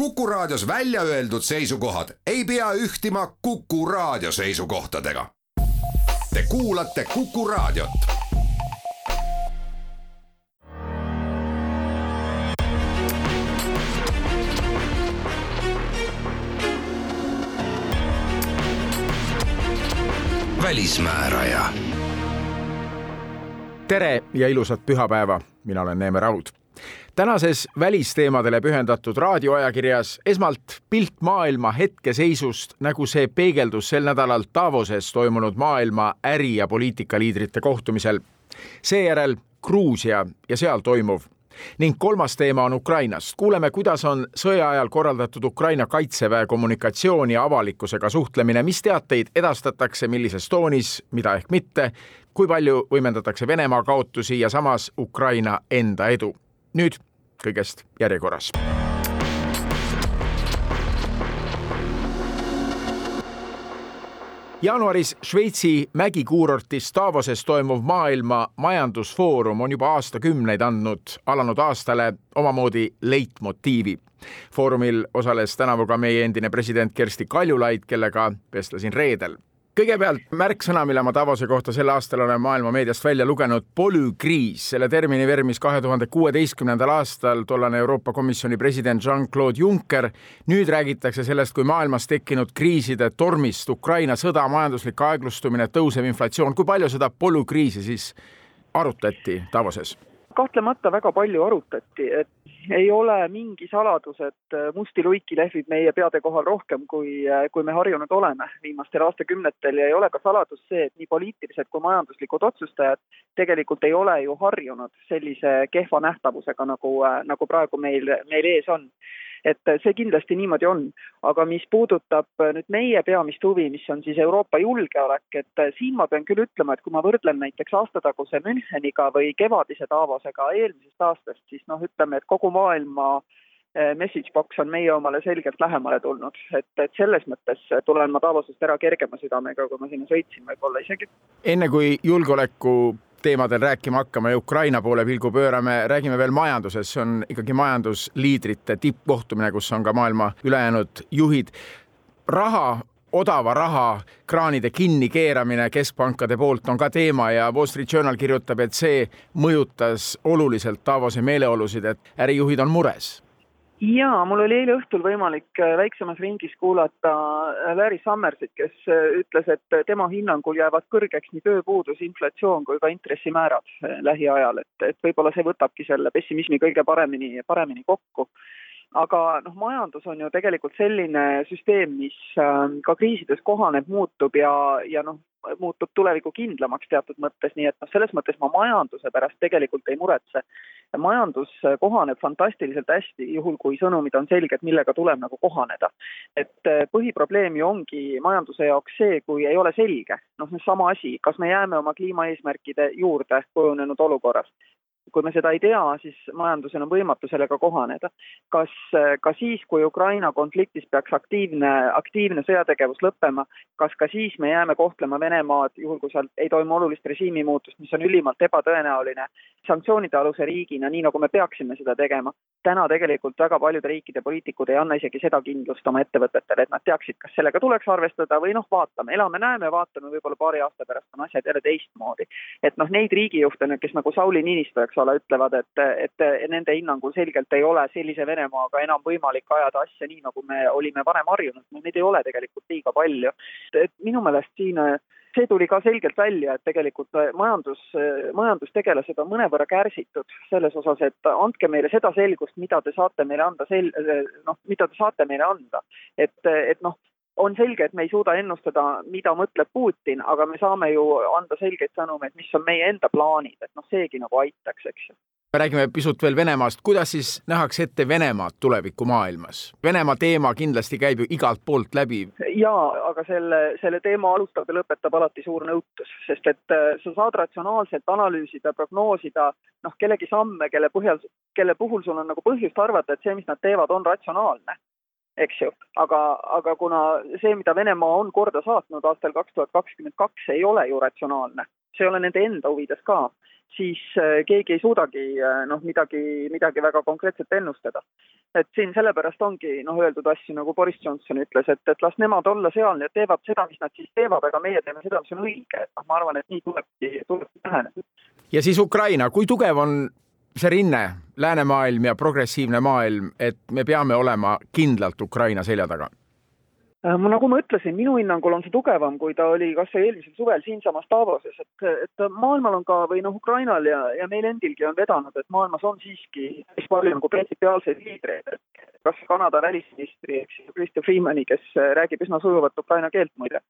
Kuku Raadios välja öeldud seisukohad ei pea ühtima Kuku Raadio seisukohtadega. Te kuulate Kuku Raadiot. välismääraja. tere ja ilusat pühapäeva, mina olen Neeme Raud tänases välisteemadele pühendatud raadioajakirjas esmalt pilt maailma hetkeseisust, nagu see peegeldus sel nädalal Davoses toimunud maailma äri- ja poliitikaliidrite kohtumisel. seejärel Gruusia ja seal toimuv ning kolmas teema on Ukrainast. kuuleme, kuidas on sõja ajal korraldatud Ukraina kaitseväe kommunikatsiooni avalikkusega suhtlemine, mis teateid edastatakse, millises toonis, mida ehk mitte, kui palju võimendatakse Venemaa kaotusi ja samas Ukraina enda edu. Nüüd kõigest järjekorras. jaanuaris Šveitsi mägikuurortis Davoses toimuv maailma majandusfoorum on juba aastakümneid andnud alanud aastale omamoodi leitmotiivi. Foorumil osales tänavu ka meie endine president Kersti Kaljulaid, kellega vestlesin reedel kõigepealt märksõna, mille ma Davose kohta sel aastal olen maailma meediast välja lugenud, polükriis. selle termini vermis kahe tuhande kuueteistkümnendal aastal tollane Euroopa Komisjoni president Jean-Claude Juncker. nüüd räägitakse sellest kui maailmas tekkinud kriiside tormist, Ukraina sõda, majanduslik aeglustumine, tõusev inflatsioon. kui palju seda polükriisi siis arutati Davoses? Kahtlemata väga palju arutati, et ei ole mingi saladus, et äh, musti luiki lehvib meie peade kohal rohkem, kui, äh, kui me harjunud oleme viimastel aastakümnetel ja ei ole ka saladus see, et nii poliitilised kui majanduslikud otsustajad tegelikult ei ole ju harjunud sellise kehva nähtavusega, nagu, äh, nagu praegu meil, meil ees on et see kindlasti niimoodi on. aga mis puudutab nüüd meie peamist huvi, mis on siis Euroopa julgeolek, et siin ma pean küll ütlema, et kui ma võrdlen näiteks aastataguse Müncheniga või kevadise Davosega eelmisest aastast, siis noh, ütleme, et kogu maailma eh, message box on meie omale selgelt lähemale tulnud, et, et selles mõttes tulen ma Davosest ära kergema südamega, kui ma sinna sõitsin võib-olla isegi. enne kui julgeoleku teemadel rääkima hakkama ja Ukraina poole pilgu pöörame, räägime veel majandusest, see on ikkagi majandusliidrite tippkohtumine, kus on ka maailma ülejäänud juhid. raha odava raha kraanide kinnikeeramine keskpankade poolt on ka teema ja Wall Street Journal kirjutab, et see mõjutas oluliselt Davose meeleolusid, et ärijuhid on mures jaa, mul oli eile õhtul võimalik äh, väiksemas ringis kuulata äh, Larry Summersit, kes äh, ütles, et tema hinnangul jäävad kõrgeks nii tööpuudus, inflatsioon kui ka intressimäärad lähiajal, et, et võib-olla see võtabki selle pessimismi kõige paremini, paremini kokku. Aga noh, majandus on ju tegelikult selline süsteem, mis ähm, ka kriisides kohaneb, muutub ja, ja noh, muutub tulevikukindlamaks teatud mõttes, nii et noh, selles mõttes ma majanduse pärast tegelikult ei muretse. Majandus kohaneb fantastiliselt hästi, juhul kui sõnumid on selged, millega tuleb nagu kohaneda. et äh, põhiprobleem ju ongi majanduse jaoks see, kui ei ole selge, noh, sama asi, kas me jääme oma kliimaeesmärkide juurde kujunenud olukorras kui me seda ei tea, siis majandusel on võimatu sellega kohaneda. kas ka siis, kui Ukraina konfliktis peaks aktiivne, aktiivne sõjategevus lõppema, kas ka siis me jääme kohtlema Venemaad, juhul kui seal ei toimu olulist režiimimuutust, mis on ülimalt ebatõenäoline, sanktsioonide aluse riigina, nii nagu me peaksime seda tegema. täna tegelikult väga paljude riikide poliitikud ei anna isegi seda kindlust oma ettevõtetele, et nad teaksid, kas sellega tuleks arvestada või noh, vaatame, elame-näeme, vaatame, võib-olla paari aasta pärast on asjad jälle teistmoodi. et noh, neid riigijuhte, kes nagu Sauli Niinistö, ole, ütlevad, et, et nende hinnangul selgelt ei ole sellise Venemaaga enam võimalik ajada asja nii, nagu me olime varem harjunud, no neid ei ole tegelikult liiga palju. et minu meelest siin see tuli ka selgelt välja, et tegelikult majandus, majandustegelased on mõnevõrra kärsitud selles osas, et andke meile seda selgust, mida te saate meile anda sel-, noh, mida te saate meile anda. et, et noh, on selge, et me ei suuda ennustada, mida mõtleb Putin, aga me saame ju anda selgeid sõnumeid, mis on meie enda plaanid, et noh, seegi nagu aitaks, eks ju räägime pisut veel Venemaast, kuidas siis nähakse ette Venemaad tulevikumaailmas? Venemaa teema kindlasti käib ju igalt poolt läbi. jaa, aga selle, selle teema alustab ja lõpetab alati suur nõutus, sest et äh, sa saad ratsionaalselt analüüsida, prognoosida noh, kellegi samme, kelle põhjal, kelle puhul sul on nagu põhjust arvata, et see, mis nad teevad, on ratsionaalne eks ju, aga, aga kuna see, mida Venemaa on korda saatnud aastal kaks tuhat kakskümmend kaks, ei ole ju ratsionaalne, see ei ole nende enda huvides ka, siis äh, keegi ei suudagi äh, noh, midagi, midagi väga konkreetset ennustada. et siin sellepärast ongi noh, öeldud asju nagu Boris Johnson ütles, et, et las nemad olla seal ja teevad seda, mis nad siis teevad, aga meie teeme seda, mis on õige, et noh, ma arvan, et nii tulebki, tulebki läheneda. ja siis Ukraina, kui tugev on see rinne, läänemaailm ja progressiivne maailm, et me peame olema kindlalt Ukraina selja taga. Äh, nagu ma ütlesin, minu hinnangul on see tugevam, kui ta oli kas või eelmisel suvel siinsamas Davoses, et, et maailmal on ka või noh, Ukrainal ja, ja meil endilgi on vedanud, et maailmas on siiski päris palju nagu printsipiaalseid liidreid, et kas Kanada välisministri, eks ju, Christopher Freemani, kes räägib üsna sujuvat ukraina keelt muide,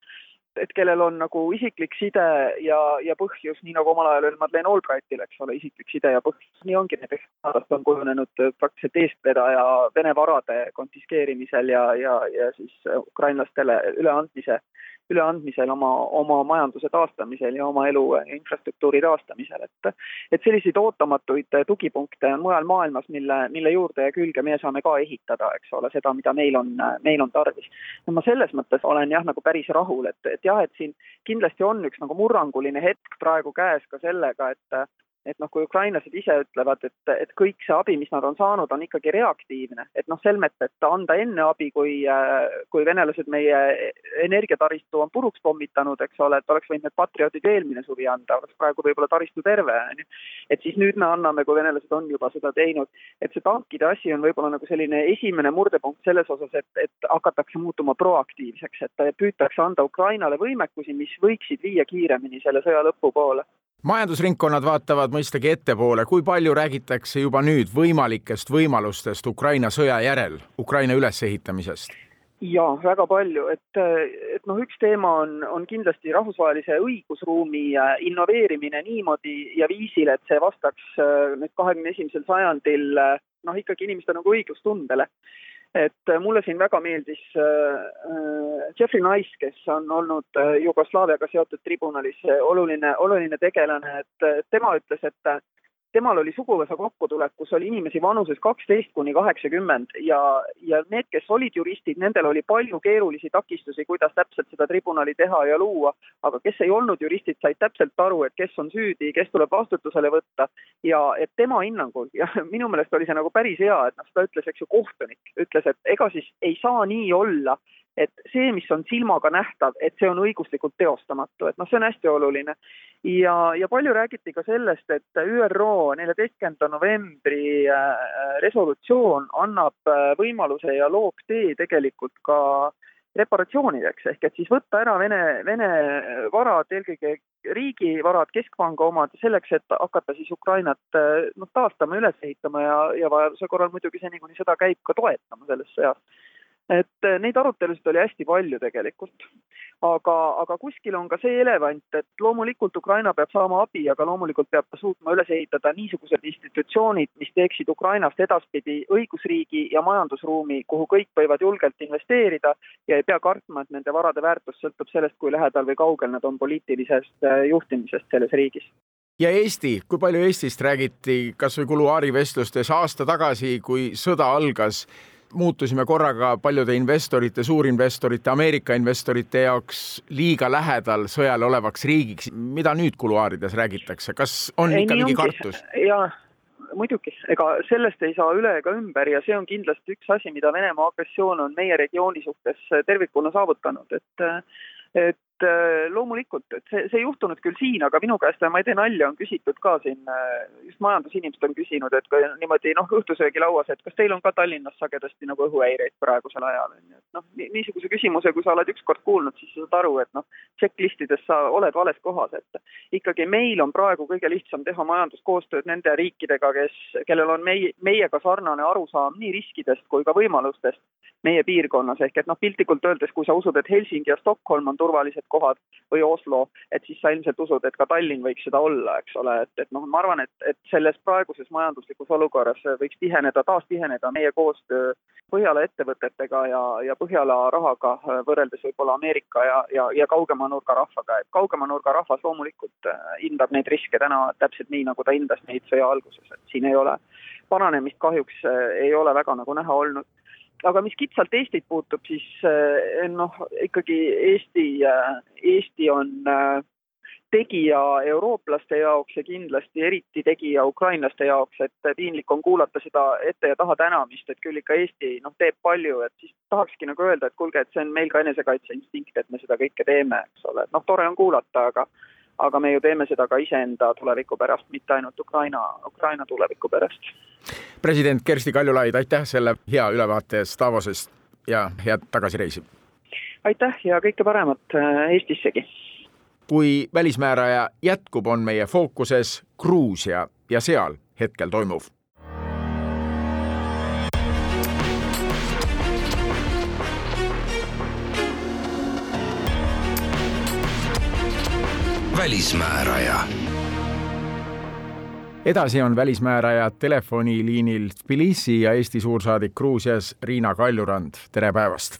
et kellel on nagu isiklik side ja, ja põhjus, nii nagu omal ajal oli Madeleine Albrightil, eks ole, isiklik side ja põhjus, nii ongi näiteks Kanadast on kujunenud praktiliselt eestvedaja Vene varade konfiskeerimisel ja, ja, ja siis ukrainlastele üleandmise üleandmisel, oma, oma majanduse taastamisel ja oma elu infrastruktuuri taastamisel, et et selliseid ootamatuid tugipunkte on mujal maailmas, mille, mille juurde ja külge meie saame ka ehitada, eks ole, seda, mida meil on, meil on tarvis. no ma selles mõttes olen jah, nagu päris rahul, et, et jah, et siin kindlasti on üks nagu murranguline hetk praegu käes ka sellega, et et noh, kui ukrainlased ise ütlevad, et, et kõik see abi, mis nad on saanud, on ikkagi reaktiivne, et noh, selmet, et anda enne abi, kui, kui venelased meie energiataristu on puruks pommitanud, eks ole, et oleks võinud need patrioodid eelmine suvi anda, oleks praegu võib-olla taristu terve, on ju. et siis nüüd me anname, kui venelased on juba seda teinud, et see tankide asi on võib-olla nagu selline esimene murdepunkt selles osas, et, et hakatakse muutuma proaktiivseks, et püütakse anda Ukrainale võimekusi, mis võiksid viia kiiremini selle sõja lõpu poole majandusringkonnad vaatavad mõistagi ettepoole, kui palju räägitakse juba nüüd võimalikest võimalustest Ukraina sõja järel, Ukraina ülesehitamisest? jaa, väga palju, et, et noh, üks teema on, on kindlasti rahvusvahelise õigusruumi innoveerimine niimoodi ja viisil, et see vastaks äh, nüüd kahekümne esimesel sajandil äh, noh, ikkagi inimeste nagu õiglustundele et äh, mulle siin väga meeldis äh, äh, Jeffrey Nice, kes on olnud Jugoslaaviaga seotud tribunalis oluline, oluline tegelane, et tema ütles, et temal oli suguvõsa kokkutulek, kus oli inimesi vanuses kaksteist kuni kaheksakümmend ja, ja need, kes olid juristid, nendel oli palju keerulisi takistusi, kuidas täpselt seda tribunali teha ja luua, aga kes ei olnud juristid, said täpselt aru, et kes on süüdi, kes tuleb vastutusele võtta. Ja et tema hinnangul ja minu meelest oli see nagu päris hea, et noh, seda ütles, eks ju, kohtunik, ütles, et ega siis ei saa nii olla, et see, mis on silmaga nähtav, et see on õiguslikult teostamatu, et noh, see on hästi oluline. ja, ja palju räägiti ka sellest, et ÜRO neljateistkümnenda novembri äh, resolutsioon annab äh, võimaluse ja loob tee tegelikult ka reparatsioonideks, ehk et siis võtta ära Vene, Vene varad, eelkõige riigi varad, keskpanga omad, selleks, et hakata siis Ukrainat äh, noh, taastama, üles ehitama ja, ja vajaduse korral muidugi seni, kuni sõda käib, ka toetama selles sõjas et äh, neid arutelusid oli hästi palju tegelikult. aga, aga kuskil on ka see elevant, et loomulikult Ukraina peab saama abi, aga loomulikult peab ta suutma üles ehitada niisugused institutsioonid, mis teeksid Ukrainast edaspidi õigusriigi ja majandusruumi, kuhu kõik võivad julgelt investeerida ja ei pea kartma, et nende varade väärtus sõltub sellest, kui lähedal või kaugel nad on poliitilisest äh, juhtimisest selles riigis ja Eesti, kui palju Eestist räägiti kas või kuluaarivestlustes aasta tagasi, kui sõda algas muutusime korraga paljude investorite, suurinvestorite, Ameerika investorite jaoks liiga lähedal sõjale olevaks riigiks. mida nüüd kuluaarides räägitakse, kas on ei, ikka mingi kartus? jaa, muidugi, ega sellest ei saa üle ega ümber ja see on kindlasti üks asi, mida Venemaa agressioon on meie regiooni suhtes tervikuna saavutanud, et et Äh, loomulikult, et see, see ei juhtunud küll siin, aga minu käest, ma ei tee nalja, on küsitud ka siin, äh, just majandusinimesed on küsinud, et kui niimoodi noh, õhtusöögilauas, et kas teil on ka Tallinnas sagedasti nagu õhuhäireid praegusel ajal, on ju, et noh, niisuguse küsimuse, kui sa oled ükskord kuulnud, siis sa saad aru, et noh, checklist'ides sa oled vales kohas, et ikkagi meil on praegu kõige lihtsam teha majanduskoostööd nende riikidega, kes, kellel on meie, meiega sarnane arusaam nii riskidest kui ka võimalustest meie piirkonnas, ehk et noh, piltlikult öeldes, kui sa usud, et Helsingi ja Stockholm on turvalised kohad või Oslo, et siis sa ilmselt usud, et ka Tallinn võiks seda olla, eks ole, et, et noh, ma arvan, et, et selles praeguses majanduslikus olukorras võiks tiheneda, taas tiheneda meie koostöö Põhjala ettevõtetega ja, ja Põhjala rahaga võrreldes võib-olla Ameerika ja, ja, ja kaugema nurga rahvaga, et kaugema nurga rahvas loomulikult äh, hindab neid riske täna täpselt nii, nagu ta hindas neid sõja alguses, et siin ei ole paranemist kahjuks äh, ei ole väga nagu näha olnud aga mis kitsalt Eestit puutub, siis eh, noh, ikkagi Eesti, eh, Eesti on eh, tegija eurooplaste jaoks ja kindlasti eriti tegija ukrainlaste jaoks, et piinlik on kuulata seda ette ja taha tänamist, et küll ikka Eesti noh, teeb palju, et siis tahakski nagu öelda, et kuulge, et see on meil ka enesekaitseinstinkt, et me seda kõike teeme, eks ole, et noh, tore on kuulata, aga aga me ju teeme seda ka iseenda tuleviku pärast, mitte ainult Ukraina, Ukraina tuleviku pärast. president Kersti Kaljulaid, aitäh selle hea ülevaate eest Davosest ja head tagasireisi! aitäh ja kõike paremat äh, Eestissegi! kui välismääraja jätkub, on meie fookuses Gruusia ja seal hetkel toimuv. Välismääraja edasi on välismääraja telefoniliinil Tbilisi ja Eesti suursaadik Gruusias Riina Kaljurand, tere päevast!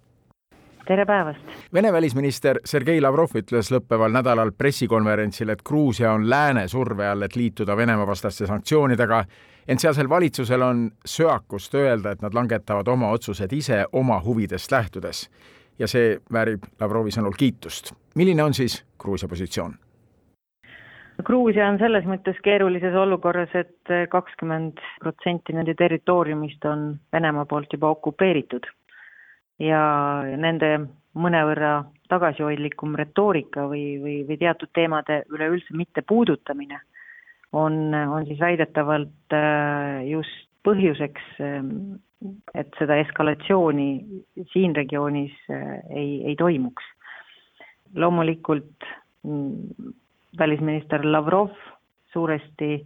tere päevast! Vene välisminister Sergei Lavrov ütles lõppeval nädalal pressikonverentsil, et Gruusia on lääne surve all, et liituda Venemaa vastaste sanktsioonidega, ent sealsel valitsusel on söakust öelda, et nad langetavad oma otsused ise oma huvidest lähtudes. ja see väärib Lavrovi sõnul kiitust. milline on siis Gruusia positsioon? Gruusia on selles mõttes keerulises olukorras et, et kakskümmend protsenti nende territooriumist on Venemaa poolt juba okupeeritud ja nende mõnevõrra tagasihoidlikum retoorika või, või, või teatud teemade üleüldse mitte puudutamine on, on siis väidetavalt äh, just põhjuseks, ähm, et seda eskalatsiooni siin regioonis äh, ei, ei toimuks. loomulikult mm, välisminister Lavrov suuresti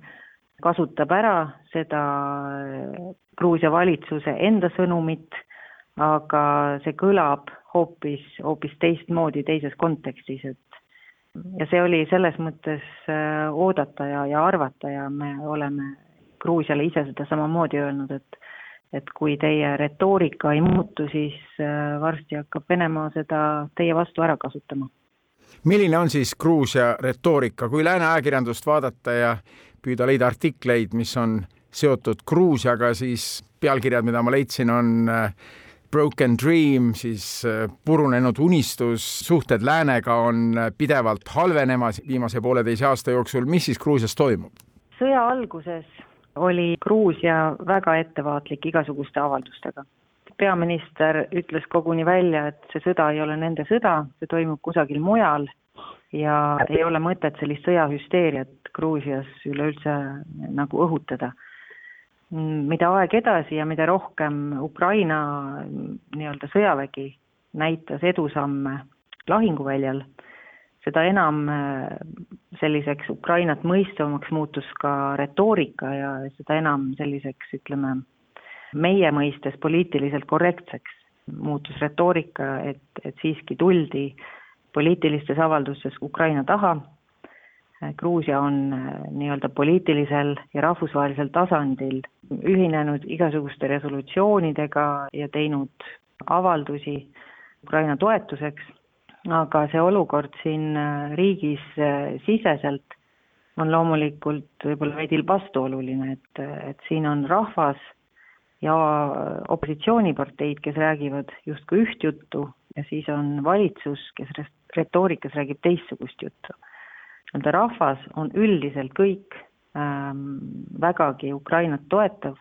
kasutab ära seda äh, Gruusia valitsuse enda sõnumit aga see kõlab hoopis, hoopis teistmoodi teises kontekstis, et ja see oli selles mõttes äh, oodata ja, ja arvata ja me oleme Gruusiale ise seda samamoodi öelnud, et et kui teie retoorika ei muutu, siis äh, varsti hakkab Venemaa seda teie vastu ära kasutama. Milline on siis Gruusia retoorika, kui lääne ajakirjandust vaadata ja püüda leida artikleid, mis on seotud Gruusiaga, siis pealkirjad, mida ma leidsin, on äh, Broken Dream, siis äh, purunenud unistus, suhted läänega on äh, pidevalt halvenemas viimase pooleteise aasta jooksul, mis siis Gruusias toimub? sõja alguses oli Gruusia väga ettevaatlik igasuguste avaldustega. Peaminister ütles koguni välja, et see sõda ei ole nende sõda, see toimub kusagil mujal ja ei ole mõtet sellist sõjahüsteeriat Gruusias üleüldse nagu õhutada. Mida aeg edasi ja mida rohkem Ukraina nii-öelda sõjavägi näitas edusamme lahinguväljal, seda enam äh, selliseks Ukrainat mõistvamaks muutus ka retoorika ja seda enam selliseks, ütleme, meie mõistes poliitiliselt korrektseks. Muutus retoorika, et, et siiski tuldi poliitilistes avaldustes Ukraina taha. Gruusia on äh, nii-öelda poliitilisel ja rahvusvahelisel tasandil ühinenud igasuguste resolutsioonidega ja teinud avaldusi Ukraina toetuseks, aga see olukord siin äh, riigis äh, siseselt on loomulikult võib-olla veidi vastuoluline, et, et siin on rahvas ja opositsiooniparteid, kes räägivad justkui üht juttu ja siis on valitsus, kes retoorikas räägib teistsugust juttu nii-öelda rahvas on üldiselt kõik ähm, vägagi Ukrainat toetav,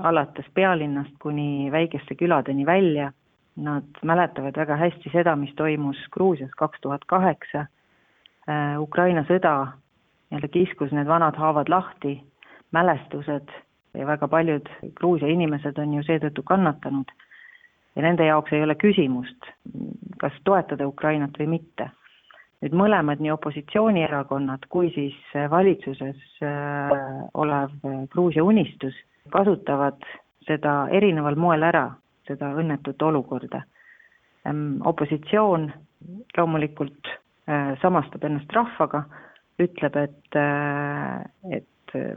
alates pealinnast kuni väikeste küladeni välja. Nad mäletavad väga hästi seda, mis toimus Gruusias kaks tuhat kaheksa. Äh, Ukraina sõda nii-öelda kiskus need vanad haavad lahti, mälestused ja väga paljud Gruusia inimesed on ju seetõttu kannatanud. ja nende jaoks ei ole küsimust, kas toetada Ukrainat või mitte nüüd mõlemad, nii opositsioonierakonnad kui siis äh, valitsuses äh, olev äh, Gruusia Unistus kasutavad seda erineval moel ära, seda õnnetut olukorda. Opositsioon loomulikult samastab ennast rahvaga, ütleb, et, et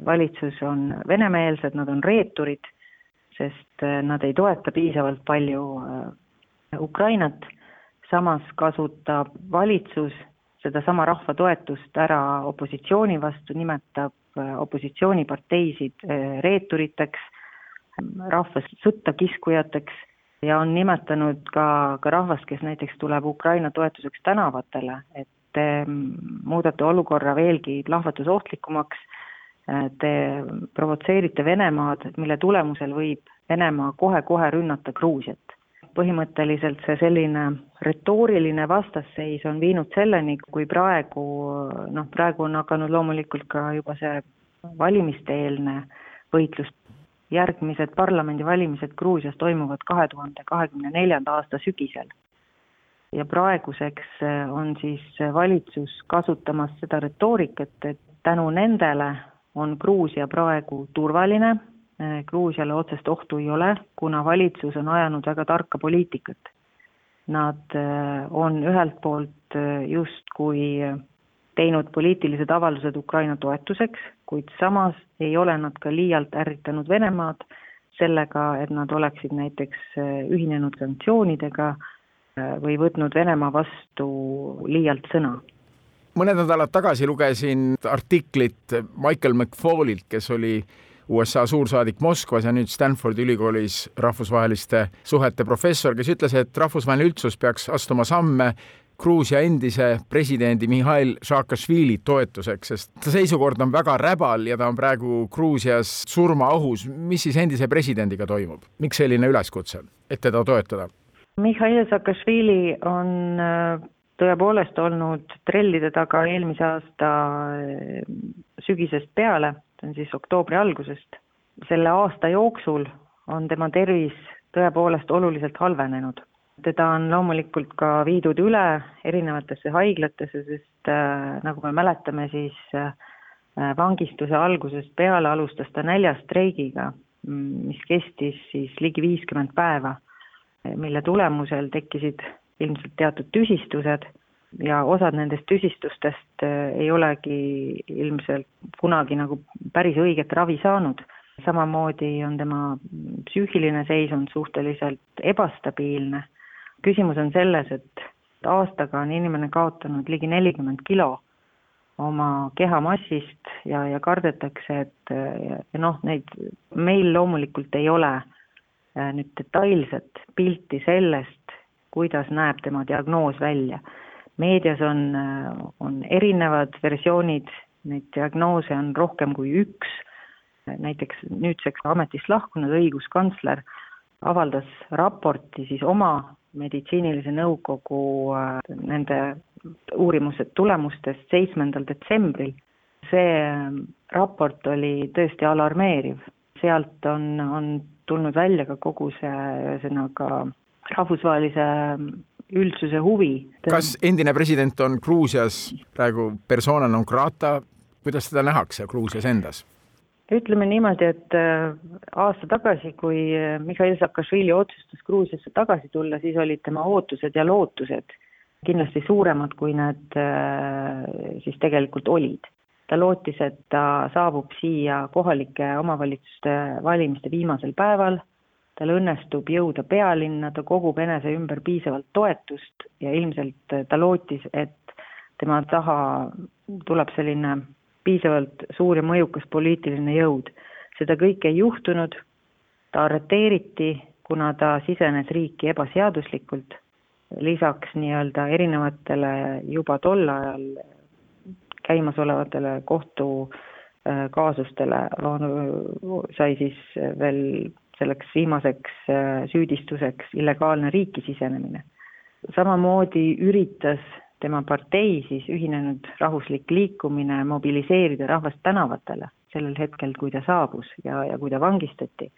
valitsus on venemeelsed, nad on reeturid, sest nad ei toeta piisavalt palju Ukrainat, samas kasutab valitsus sedasama rahva toetust ära opositsiooni vastu, nimetab äh, opositsiooniparteisid äh, reeturiteks, rahvast sõtta kiskujateks ja on nimetanud ka, ka rahvast, kes näiteks tuleb Ukraina toetuseks tänavatele, et te muudate olukorra veelgi plahvatusohtlikumaks, te provotseerite Venemaad, mille tulemusel võib Venemaa kohe-kohe rünnata Gruusiat. põhimõtteliselt see selline retooriline vastasseis on viinud selleni, kui praegu noh, praegu on hakanud loomulikult ka juba see valimiste-eelne võitlus, järgmised parlamendivalimised Gruusias toimuvad kahe tuhande kahekümne neljanda aasta sügisel ja praeguseks äh, on siis valitsus kasutamas seda retoorikat, et tänu nendele on Gruusia praegu turvaline, Gruusiale otsest ohtu ei ole, kuna valitsus on ajanud väga tarka poliitikat. Nad äh, on ühelt poolt justkui teinud poliitilised avaldused Ukraina toetuseks, kuid samas ei ole nad ka liialt ärritanud Venemaad sellega, et nad oleksid näiteks ühinenud sanktsioonidega või võtnud Venemaa vastu liialt sõna. Mõned nädalad tagasi lugesin artiklit Michael McFallilt, kes oli USA suursaadik Moskvas ja nüüd Stanfordi ülikoolis rahvusvaheliste suhete professor, kes ütles, et rahvusvaheline üldsus peaks astuma samme Gruusia endise presidendi Mihhail Saakašvili toetuseks, sest seisukord on väga räbal ja ta on praegu Gruusias surmaohus. mis siis endise presidendiga toimub? miks selline üleskutse, et teda toetada? Mihhail Saakašvili on äh, tõepoolest olnud trellide taga eelmise aasta äh, sügisest peale, see on siis oktoobri algusest. selle aasta jooksul on tema tervis tõepoolest oluliselt halvenenud. teda on loomulikult ka viidud üle erinevatesse haiglatesse, sest äh, nagu me mäletame, siis äh, vangistuse algusest peale alustas ta näljastreigiga, mis kestis siis ligi viiskümmend päeva mille tulemusel tekkisid ilmselt teatud tüsistused ja osad nendest tüsistustest äh, ei olegi ilmselt kunagi nagu päris õiget ravi saanud. samamoodi on tema psüühiline seisund suhteliselt ebastabiilne. küsimus on selles, et aastaga on inimene kaotanud ligi nelikümmend kilo oma kehamassist ja, ja kardetakse, et ja, ja noh, neid meil loomulikult ei ole Äh, nüüd detailset pilti sellest, kuidas näeb tema diagnoos välja. meedias on, on erinevad versioonid, neid diagnoose on rohkem kui üks, näiteks nüüdseks ametist lahkunud õiguskantsler avaldas raporti siis oma meditsiinilise nõukogu äh, nende uurimuse tulemustest seitsmendal detsembril. see raport oli tõesti alarmeeriv, sealt on, on tulnud välja ka kogu see ühesõnaga rahvusvahelise üldsuse huvi. kas endine president on Gruusias praegu persona non grata, kuidas teda nähakse Gruusias endas? ütleme niimoodi, et äh, aasta tagasi, kui äh, Mihhail Saakašvili otsustas Gruusiasse tagasi tulla, siis olid tema ootused ja lootused kindlasti suuremad, kui need äh, siis tegelikult olid ta lootis, et ta saabub siia kohalike omavalitsuste valimiste viimasel päeval, tal õnnestub jõuda pealinna, ta kogub enese ümber piisavalt toetust ja ilmselt ta lootis, et tema taha tuleb selline piisavalt suur ja mõjukas poliitiline jõud. seda kõike ei juhtunud, ta arreteeriti, kuna ta sisenes riiki ebaseaduslikult, lisaks nii-öelda erinevatele juba tol ajal käimasolevatele kohtukaasustele äh, sai siis veel selleks viimaseks äh, süüdistuseks illegaalne riiki sisenemine. samamoodi üritas tema partei, siis Ühinenud Rahvuslik Liikumine, mobiliseerida rahvast tänavatele sellel hetkel, kui ta saabus ja, ja kui ta vangistati,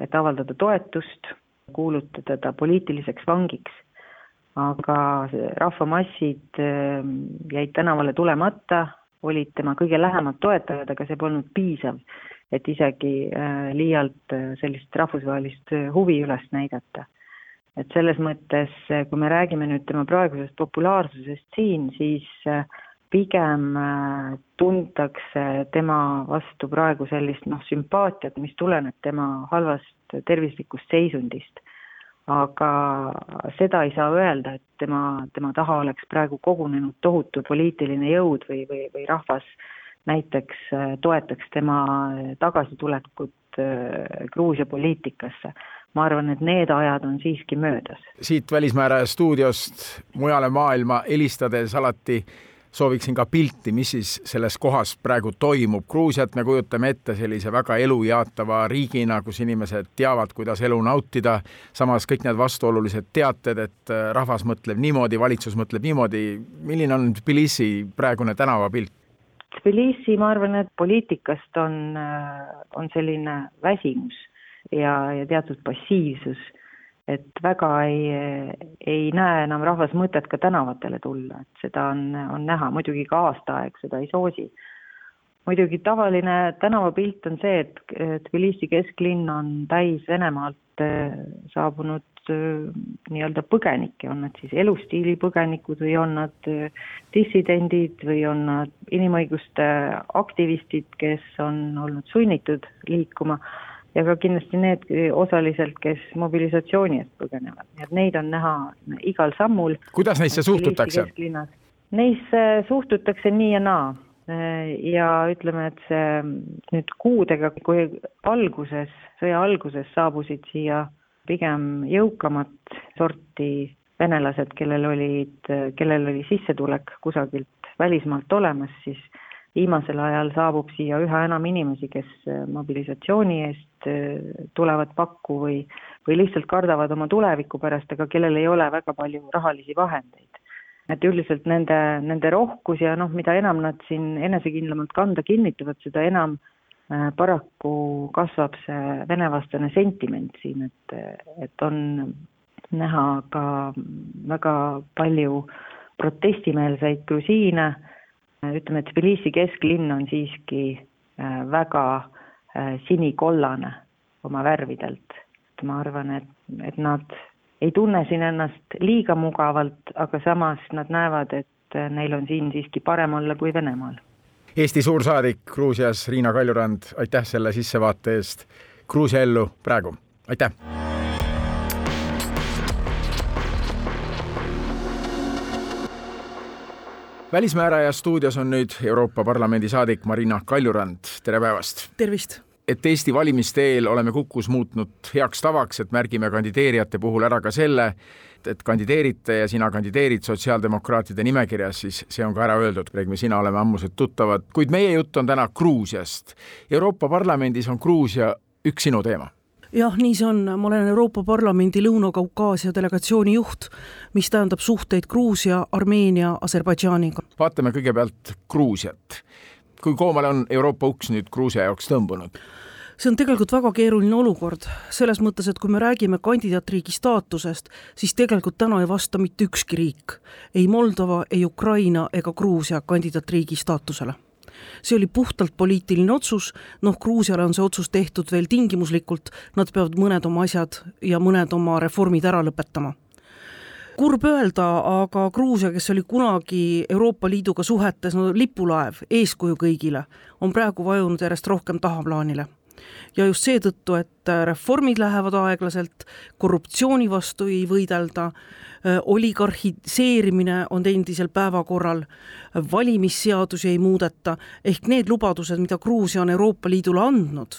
et avaldada toetust, kuulutada ta poliitiliseks vangiks aga rahvamassid ähm, jäid tänavale tulemata, olid tema kõige lähemad toetajad, aga see polnud piisav, et isegi äh, liialt äh, sellist rahvusvahelist äh, huvi üles näidata. et selles mõttes, kui me räägime nüüd tema praegusest populaarsusest siin, siis pigem tuntakse tema vastu praegu sellist noh, sümpaatiat, mis tuleneb tema halvast tervislikust seisundist aga seda ei saa öelda, et tema, tema taha oleks praegu kogunenud tohutu poliitiline jõud või, või, või rahvas näiteks äh, toetaks tema tagasitulekut äh, Gruusia poliitikasse. ma arvan, et need ajad on siiski möödas. siit Välismääraja stuudiost mujale maailma helistades alati sooviksin ka pilti, mis siis selles kohas praegu toimub. Gruusiat me kujutame ette sellise väga elujaatava riigina, kus inimesed teavad, kuidas elu nautida. samas kõik need vastuolulised teated, et äh, rahvas mõtleb niimoodi, valitsus mõtleb niimoodi. milline on Tbilisi praegune tänavapilt? Tbilisi, ma arvan, et poliitikast on, äh, on selline väsimus ja, ja teatud passiivsus et väga ei, ei näe enam rahvas mõtet ka tänavatele tulla, et seda on, on näha, muidugi ka aastaaeg seda ei soosi. muidugi tavaline tänavapilt on see, et Tbilisi kesklinn on täis Venemaalt eh, saabunud nii-öelda põgenikke, on nad siis elustiili põgenikud või on nad eh, dissidendid või on nad inimõiguste aktivistid, kes on olnud sunnitud liikuma ja ka kindlasti need osaliselt, kes mobilisatsiooni eest põgenevad, nii et neid on näha igal sammul. kuidas neisse suhtutakse? Neisse suhtutakse nii ja naa ja ütleme, et see nüüd kuudega, kui alguses, sõja alguses saabusid siia pigem jõukamat sorti venelased, kellel olid, kellel oli sissetulek kusagilt välismaalt olemas, siis viimasel ajal saabub siia üha enam inimesi, kes äh, mobilisatsiooni eest äh, tulevad pakku või, või lihtsalt kardavad oma tuleviku pärast, aga kellel ei ole väga palju rahalisi vahendeid. et üldiselt nende, nende rohkus ja noh, mida enam nad siin enesekindlamalt kanda kinnitavad, seda enam äh, paraku kasvab see venevastane sentiment siin, et, et on näha ka väga palju protestimeelseid grusiine ütleme, et Tbilisi kesklinn on siiski äh, väga äh, sinikollane oma värvidelt. ma arvan, et, et nad ei tunne siin ennast liiga mugavalt, aga samas nad näevad, et äh, neil on siin siiski parem olla kui Venemaal. Eesti suursaadik Gruusias Riina Kaljurand, aitäh selle sissevaate eest Gruusia ellu praegu, aitäh! välismääraja stuudios on nüüd Euroopa Parlamendi saadik Marina Kaljurand, tere päevast! tervist! et Eesti valimiste eel oleme Kukus muutnud heaks tavaks, et märgime kandideerijate puhul ära ka selle, et kandideerite ja sina kandideerid sotsiaaldemokraatide nimekirjas, siis see on ka ära öeldud, Regmi, sina oleme ammused tuttavad, kuid meie jutt on täna Gruusiast. Euroopa Parlamendis on Gruusia üks sinu teema jah, nii see on, ma olen Euroopa Parlamendi Lõuna-Kaukaasia delegatsiooni juht, mis tähendab suhteid Gruusia, Armeenia, Aserbaidžaaniga. vaatame kõigepealt Gruusiat. kui koomale on Euroopa uks nüüd Gruusia jaoks tõmbunud? See on tegelikult väga keeruline olukord, selles mõttes, et kui me räägime kandidaatriigi staatusest, siis tegelikult täna ei vasta mitte ükski riik, ei Moldova, ei Ukraina ega Gruusia kandidaatriigi staatusele. See oli puhtalt poliitiline otsus, noh, Gruusiale on see otsus tehtud veel tingimuslikult, nad peavad mõned oma asjad ja mõned oma reformid ära lõpetama. Kurb öelda, aga Gruusia, kes oli kunagi Euroopa Liiduga suhetes no lipulaev, eeskuju kõigile, on praegu vajunud järjest rohkem tahaplaanile ja just seetõttu, et reformid lähevad aeglaselt, korruptsiooni vastu ei võidelda, oligarhiseerimine on endiselt päevakorral, valimisseadusi ei muudeta, ehk need lubadused, mida Gruusia on Euroopa Liidule andnud,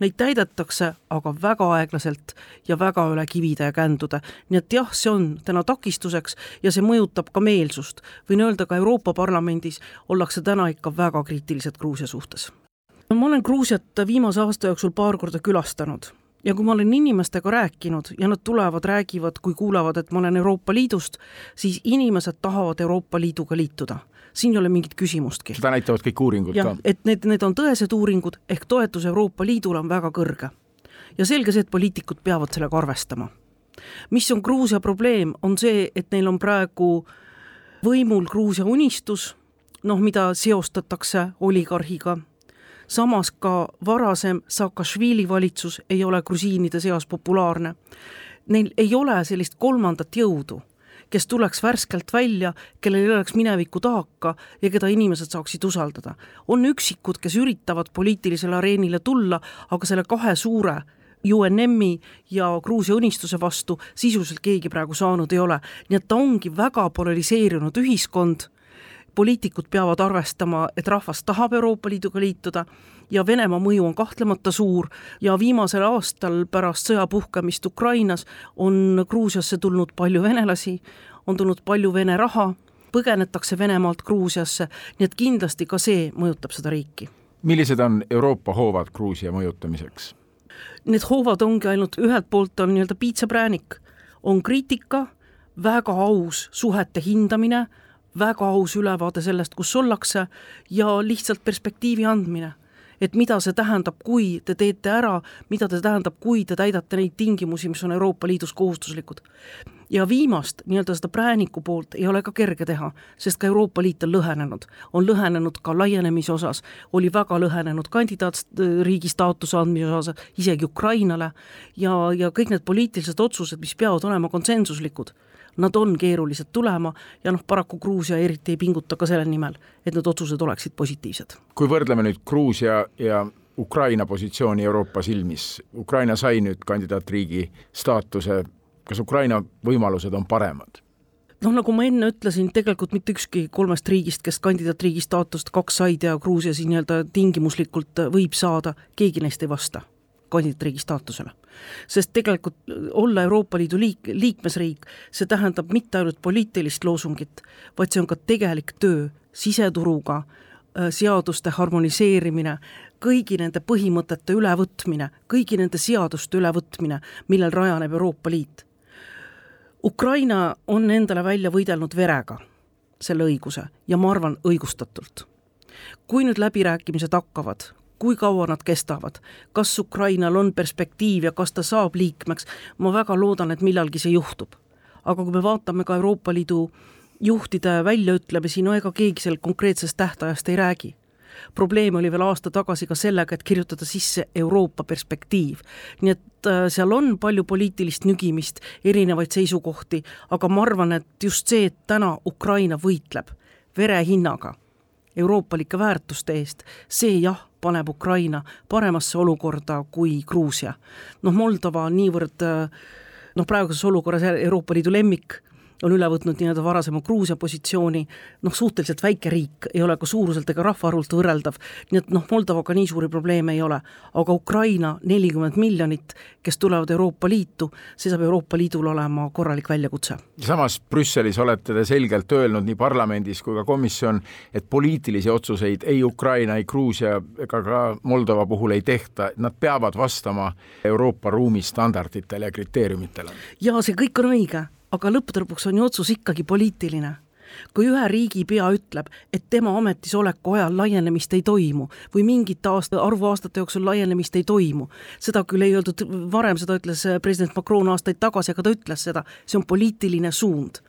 neid täidetakse aga väga aeglaselt ja väga üle kivide ja kändude. nii et jah, see on täna takistuseks ja see mõjutab ka meelsust. võin öelda, ka Euroopa Parlamendis ollakse täna ikka väga kriitilised Gruusia suhtes. Ma olen Gruusiat viimase aasta jooksul paar korda külastanud ja kui ma olen inimestega rääkinud ja nad tulevad, räägivad, kui kuulevad, et ma olen Euroopa Liidust, siis inimesed tahavad Euroopa Liiduga liituda. siin ei ole mingit küsimustki. seda näitavad kõik uuringud ja, ka. et need, need on tõesed uuringud, ehk toetus Euroopa Liidule on väga kõrge. ja selge see, et poliitikud peavad sellega arvestama. mis on Gruusia probleem, on see, et neil on praegu võimul Gruusia unistus, noh, mida seostatakse oligarhiga samas ka varasem Saakašvili valitsus ei ole grusiinide seas populaarne. Neil ei ole sellist kolmandat jõudu, kes tuleks värskelt välja, kellel ei oleks mineviku taaka ja keda inimesed saaksid usaldada. on üksikud, kes üritavad poliitilisele areenile tulla, aga selle kahe suure UNM-i ja Gruusia Unistuse vastu sisuliselt keegi praegu saanud ei ole, nii et ta ongi väga polariseerunud ühiskond poliitikud peavad arvestama, et rahvas tahab Euroopa Liiduga liituda ja Venemaa mõju on kahtlemata suur ja viimasel aastal pärast sõja puhkemist Ukrainas on Gruusiasse tulnud palju venelasi, on tulnud palju Vene raha, põgenetakse Venemaalt Gruusiasse, nii et kindlasti ka see mõjutab seda riiki. millised on Euroopa hoovad Gruusia mõjutamiseks? Need hoovad ongi ainult, ühelt poolt on nii-öelda piitsapräänik, on kriitika, väga aus suhete hindamine, väga aus ülevaade sellest, kus ollakse ja lihtsalt perspektiivi andmine. Et mida see tähendab, kui te teete ära, mida see tähendab, kui te täidate neid tingimusi, mis on Euroopa Liidus kohustuslikud. ja viimast, nii-öelda seda prääniku poolt ei ole ka kerge teha, sest ka Euroopa Liit on lõhenenud, on lõhenenud ka laienemise osas, oli väga lõhenenud kandidaatriigi staatuse andmise osas, isegi Ukrainale, ja, ja kõik need poliitilised otsused, mis peavad olema konsensuslikud nad on keerulised tulema ja noh, paraku Gruusia eriti ei pinguta ka selle nimel, et need otsused oleksid positiivsed. kui võrdleme nüüd Gruusia ja Ukraina positsiooni Euroopa silmis, Ukraina sai nüüd kandidaatriigi staatuse, kas Ukraina võimalused on paremad? noh, nagu ma enne ütlesin, tegelikult mitte ükski kolmest riigist, kes kandidaatriigi staatust kaks said ja Gruusia siin nii-öelda tingimuslikult võib saada, keegi neist ei vasta kandidaatriigi staatusele. sest tegelikult olla Euroopa Liidu liik-, liikmesriik, see tähendab mitte ainult poliitilist loosungit, vaid see on ka tegelik töö siseturuga, äh, seaduste harmoniseerimine, kõigi nende põhimõtete ülevõtmine, kõigi nende seaduste ülevõtmine, millel rajaneb Euroopa Liit. Ukraina on endale välja võidelnud verega selle õiguse ja ma arvan, õigustatult. kui nüüd läbirääkimised hakkavad, kui kaua nad kestavad, kas Ukrainal on perspektiiv ja kas ta saab liikmeks, ma väga loodan, et millalgi see juhtub. aga kui me vaatame ka Euroopa Liidu juhtide väljaütlemisi, no ega keegi seal konkreetsest tähtajast ei räägi. probleem oli veel aasta tagasi ka sellega, et kirjutada sisse Euroopa perspektiiv. nii et äh, seal on palju poliitilist nügimist, erinevaid seisukohti, aga ma arvan, et just see, et täna Ukraina võitleb vere hinnaga euroopalike väärtuste eest, see jah, paneb Ukraina paremasse olukorda kui Gruusia. noh, Moldova on niivõrd noh, praeguses olukorras Euroopa Liidu lemmik on üle võtnud nii-öelda varasema Gruusia positsiooni, noh, suhteliselt väike riik, ei ole ka suuruselt ega rahvaarvult võrreldav, nii et noh, Moldovaga nii suuri probleeme ei ole. aga Ukraina nelikümmend miljonit, kes tulevad Euroopa Liitu, see saab Euroopa Liidul olema korralik väljakutse. samas Brüsselis olete te selgelt öelnud nii parlamendis kui ka komisjon, et poliitilisi otsuseid ei Ukraina, ei Gruusia ega ka Moldova puhul ei tehta, nad peavad vastama Euroopa ruumi standarditele ja kriteeriumitele. jaa, see kõik on õige aga lõppude lõpuks on ju otsus ikkagi poliitiline kui ühe riigipea ütleb, et tema ametisoleku ajal laienemist ei toimu või mingite aasta, arvu aastate jooksul laienemist ei toimu, seda küll ei öeldud varem, seda ütles president Macron aastaid tagasi, aga ta ütles seda, see on poliitiline suund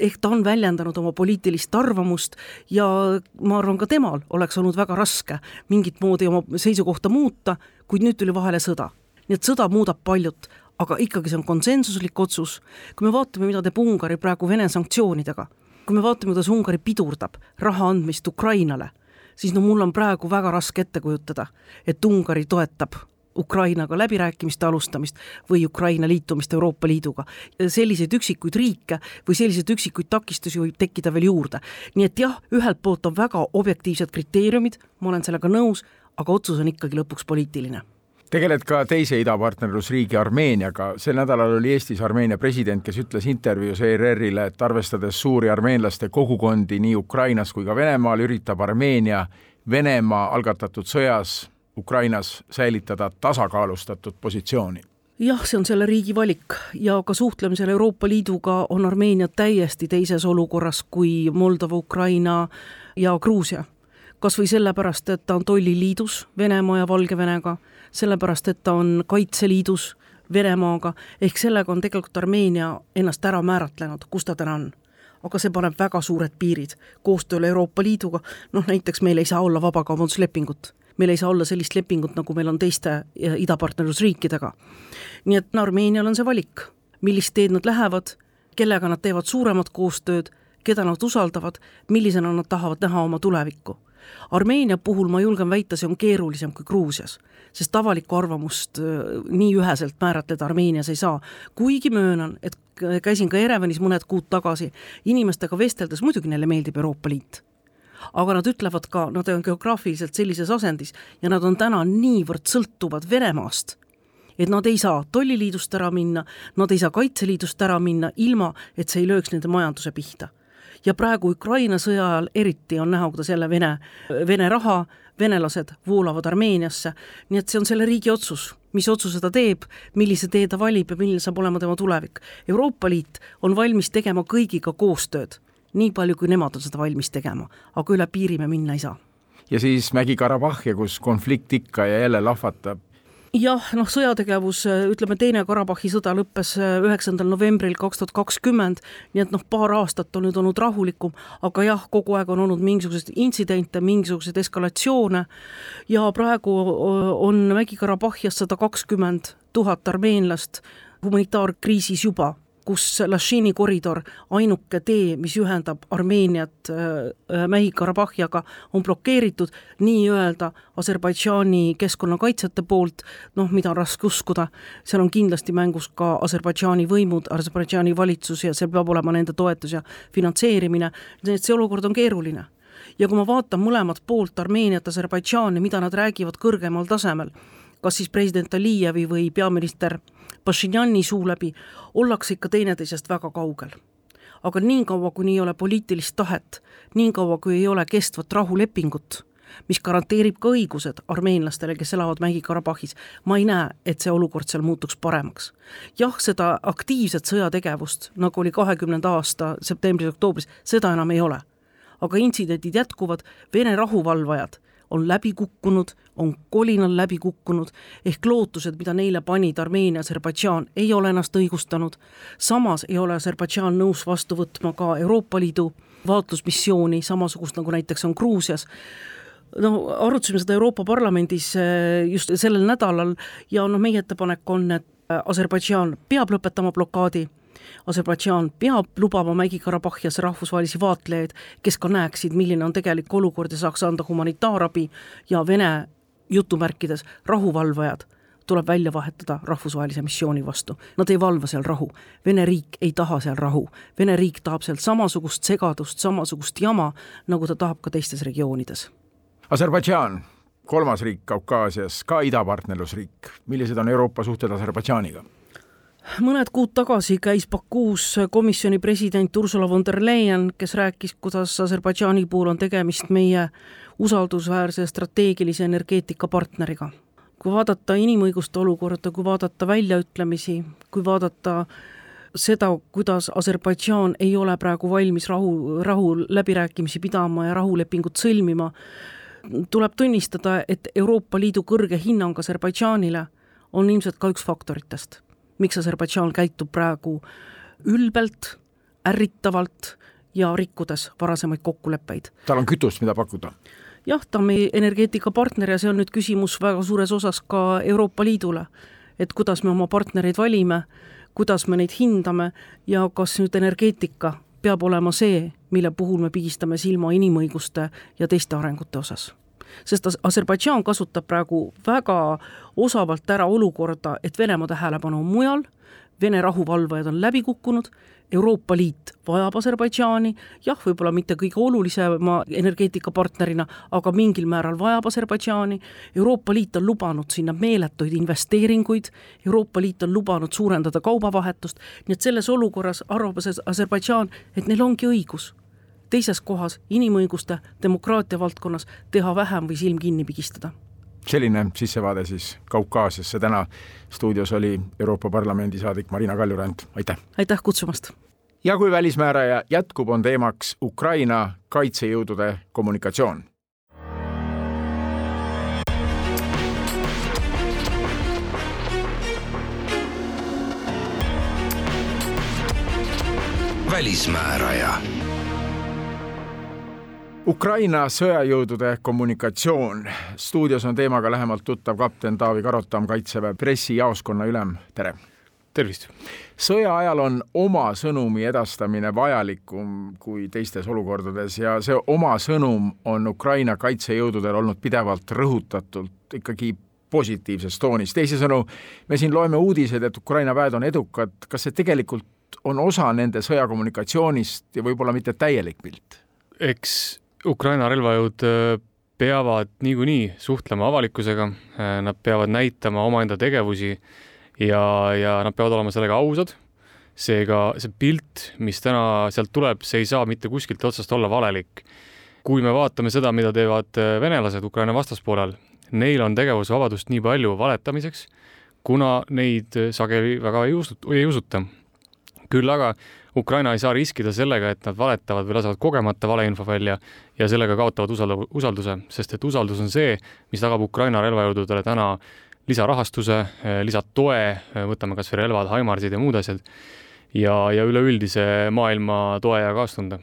ehk ta on väljendanud oma poliitilist arvamust ja ma arvan, ka temal oleks olnud väga raske mingit moodi oma seisukohta muuta, kuid nüüd tuli vahele sõda. nii et sõda muudab paljut, aga ikkagi see on konsensuslik otsus. kui me vaatame, mida teeb Ungari praegu Vene sanktsioonidega, kui me vaatame, kuidas Ungari pidurdab raha andmist Ukrainale, siis no mul on praegu väga raske ette kujutada, et Ungari toetab Ukrainaga läbirääkimiste alustamist või Ukraina liitumist Euroopa Liiduga. selliseid üksikuid riike või selliseid üksikuid takistusi võib tekkida veel juurde. nii et jah, ühelt poolt on väga objektiivsed kriteeriumid, ma olen sellega nõus, aga otsus on ikkagi lõpuks poliitiline tegeled ka teise idapartnerlusriigi Armeeniaga, sel nädalal oli Eestis Armeenia president, kes ütles intervjuus ERR-ile, et arvestades suuri armeenlaste kogukondi nii Ukrainas kui ka Venemaal, üritab Armeenia Venemaa algatatud sõjas Ukrainas säilitada tasakaalustatud positsiooni jah, see on selle riigi valik ja ka suhtlemisel Euroopa Liiduga on Armeenia täiesti teises olukorras kui Moldova, Ukraina ja Gruusia. kas või sellepärast, et ta on tolliliidus Venemaa ja Valgevenega sellepärast et ta on Kaitseliidus Venemaaga, ehk sellega on tegelikult Armeenia ennast ära määratlenud, kus ta täna on. aga see paneb väga suured piirid koostööle Euroopa Liiduga, noh näiteks meil ei saa olla vabakaubanduslepingut meil ei saa olla sellist lepingut, nagu meil on teiste idapartnerlusriikidega. nii et Armeenial on see valik, millist teed nad lähevad, kellega nad teevad suuremat koostööd, keda nad usaldavad, millisena nad tahavad näha oma tulevikku. Armeenia puhul ma julgen väita, see on keerulisem kui Gruusias, sest avalikku arvamust äh, nii üheselt määratleda Armeenias ei saa. kuigi möönan, et käisin ka Jerevanis mõned kuud tagasi, inimestega vesteldes, muidugi neile meeldib Euroopa Liit aga nad ütlevad ka, nad on geograafiliselt sellises asendis ja nad on täna niivõrd sõltuvad Venemaast, et nad ei saa tolliliidust ära minna, nad ei saa Kaitseliidust ära minna, ilma et see ei lööks nende majanduse pihta. Ja praegu Ukraina sõja ajal eriti on näha, kuidas jälle Vene, Vene raha, venelased voolavad Armeeniasse, nii et see on selle riigi otsus mis otsuse ta teeb, millise tee ta valib ja milline saab olema tema tulevik. Euroopa Liit on valmis tegema kõigiga koostööd, nii palju, kui nemad on seda valmis tegema, aga üle piiri me minna ei saa. ja siis Mägi-Karabahhi, kus konflikt ikka ja jälle lahvatab jah, noh, sõjategevus, ütleme, teine Karabahhi sõda lõppes äh, üheksandal novembril kaks tuhat kakskümmend, nii et noh, paar aastat on nüüd olnud rahulikum, aga jah, kogu aeg on olnud mingisuguseid intsidente, mingisuguseid eskalatsioone ja praegu on Mägi-Karabahhias sada kakskümmend tuhat armeenlast humanitaarkriisis juba kus Lashini koridor, ainuke tee, mis ühendab Armeeniat äh, äh, Mähi-Karabahhiaga, on blokeeritud nii-öelda Aserbaidžaani keskkonnakaitsjate poolt, noh, mida on raske uskuda, seal on kindlasti mängus ka Aserbaidžaani võimud, Aserbaidžaani valitsus ja see peab olema nende toetus ja finantseerimine, nii et see olukord on keeruline. Ja kui ma vaatan mõlemat poolt, Armeeniat, Aserbaidžaani, mida nad räägivad kõrgemal tasemel, kas siis president Alijevi või peaminister Pašinjani suu läbi, ollakse ikka teineteisest väga kaugel. aga niikaua, kuni ei ole poliitilist tahet, niikaua, kui ei ole kestvat rahulepingut, mis garanteerib ka õigused armeenlastele, kes elavad Mägi-Karabahhis, ma ei näe, et see olukord seal muutuks paremaks. jah, seda aktiivset sõjategevust, nagu oli kahekümnenda aasta septembris-oktoobris, seda enam ei ole. aga intsidendid jätkuvad, Vene rahuvalvajad on läbi kukkunud, on kolinal läbi kukkunud, ehk lootused, mida neile panid Armeenia, Aserbaidžaan, ei ole ennast õigustanud. samas ei ole Aserbaidžaan nõus vastu võtma ka Euroopa Liidu vaatlusmissiooni, samasugust nagu näiteks on Gruusias no arutasime seda Euroopa Parlamendis eh, just sellel nädalal ja noh, meie ettepanek on, et Aserbaidžaan peab lõpetama blokaadi Aserbaidžaan peab lubama Mägi-Karabahhias rahvusvahelisi vaatlejaid, kes ka näeksid, milline on tegelik olukord ja saaks anda humanitaarabi ja Vene jutumärkides rahuvalvajad tuleb välja vahetada rahvusvahelise missiooni vastu. Nad ei valva seal rahu. Vene riik ei taha seal rahu. Vene riik tahab sealt samasugust segadust, samasugust jama, nagu ta tahab ka teistes regioonides. Aserbaidžaan, kolmas riik Kaukaasias, ka idapartnerlusriik. millised on Euroopa suhted Aserbaidžaaniga? Mõned kuud tagasi käis Bakuus komisjoni president Ursula von der Leyen, kes rääkis, kuidas Aserbaidžaani puhul on tegemist meie usaldusväärse strateegilise energeetikapartneriga. kui vaadata inimõiguste olukorda, kui vaadata väljaütlemisi, kui vaadata seda, kuidas Aserbaidžaan ei ole praegu valmis rahu, rahuläbirääkimisi pidama ja rahulepingut sõlmima, tuleb tunnistada, et Euroopa Liidu kõrge hinnang Aserbaidžaanile on ilmselt ka üks faktoritest miks Aserbaidžaan käitub praegu ülbelt, ärritavalt ja rikkudes varasemaid kokkuleppeid. tal on kütust, mida pakkuda? jah, ta on meie energeetikapartner ja see on nüüd küsimus väga suures osas ka Euroopa Liidule. et kuidas me oma partnereid valime, kuidas me neid hindame ja kas nüüd energeetika peab olema see, mille puhul me pigistame silma inimõiguste ja teiste arengute osas sest Aserbaidžaan kasutab praegu väga osavalt ära olukorda, et Venemaa tähelepanu on mujal, Vene rahuvalvajad on läbi kukkunud, Euroopa Liit vajab Aserbaidžaani, jah, võib-olla mitte kõige olulisema energeetikapartnerina, aga mingil määral vajab Aserbaidžaani, Euroopa Liit on lubanud sinna meeletuid investeeringuid, Euroopa Liit on lubanud suurendada kaubavahetust, nii et selles olukorras arvab Aserbaidžaan, et neil ongi õigus teises kohas inimõiguste, demokraatia valdkonnas teha vähem või silm kinni pigistada selline sissevaade siis Kaukaasiasse, täna stuudios oli Euroopa Parlamendi saadik Marina Kaljurand, aitäh! aitäh kutsumast! ja kui välismääraja jätkub, on teemaks Ukraina kaitsejõudude kommunikatsioon. välismääraja Ukraina sõjajõudude kommunikatsioon. stuudios on teemaga lähemalt tuttav kapten Taavi Karotam, Kaitseväe pressijaoskonna ülem, tere! tervist! sõja ajal on oma sõnumi edastamine vajalikum kui teistes olukordades ja see oma sõnum on Ukraina kaitsejõududel olnud pidevalt rõhutatult ikkagi positiivses toonis, teisisõnu, me siin loeme uudiseid, et Ukraina väed on edukad, kas see tegelikult on osa nende sõjakommunikatsioonist ja võib-olla mitte täielik pilt? eks Ukraina relvajõud äh, peavad niikuinii suhtlema avalikkusega, äh, nad peavad näitama omaenda tegevusi ja, ja nad peavad olema sellega ausad. seega see pilt, mis täna sealt tuleb, see ei saa mitte kuskilt otsast olla valelik. kui me vaatame seda, mida teevad äh, venelased Ukraina vastaspoolel, neil on tegevusvabadust nii palju valetamiseks, kuna neid sageli väga ei usuta, ei usuta. küll aga Ukraina ei saa riskida sellega, et nad valetavad või lasevad kogemata valeinfo välja ja sellega kaotavad usaldu-, usalduse, sest et usaldus on see, mis tagab Ukraina relvajõududele täna lisarahastuse, lisatoe, võtame kas või relvad, Haimarsid ja muud asjad, ja, ja üleüldise maailma toe ja kaastunde.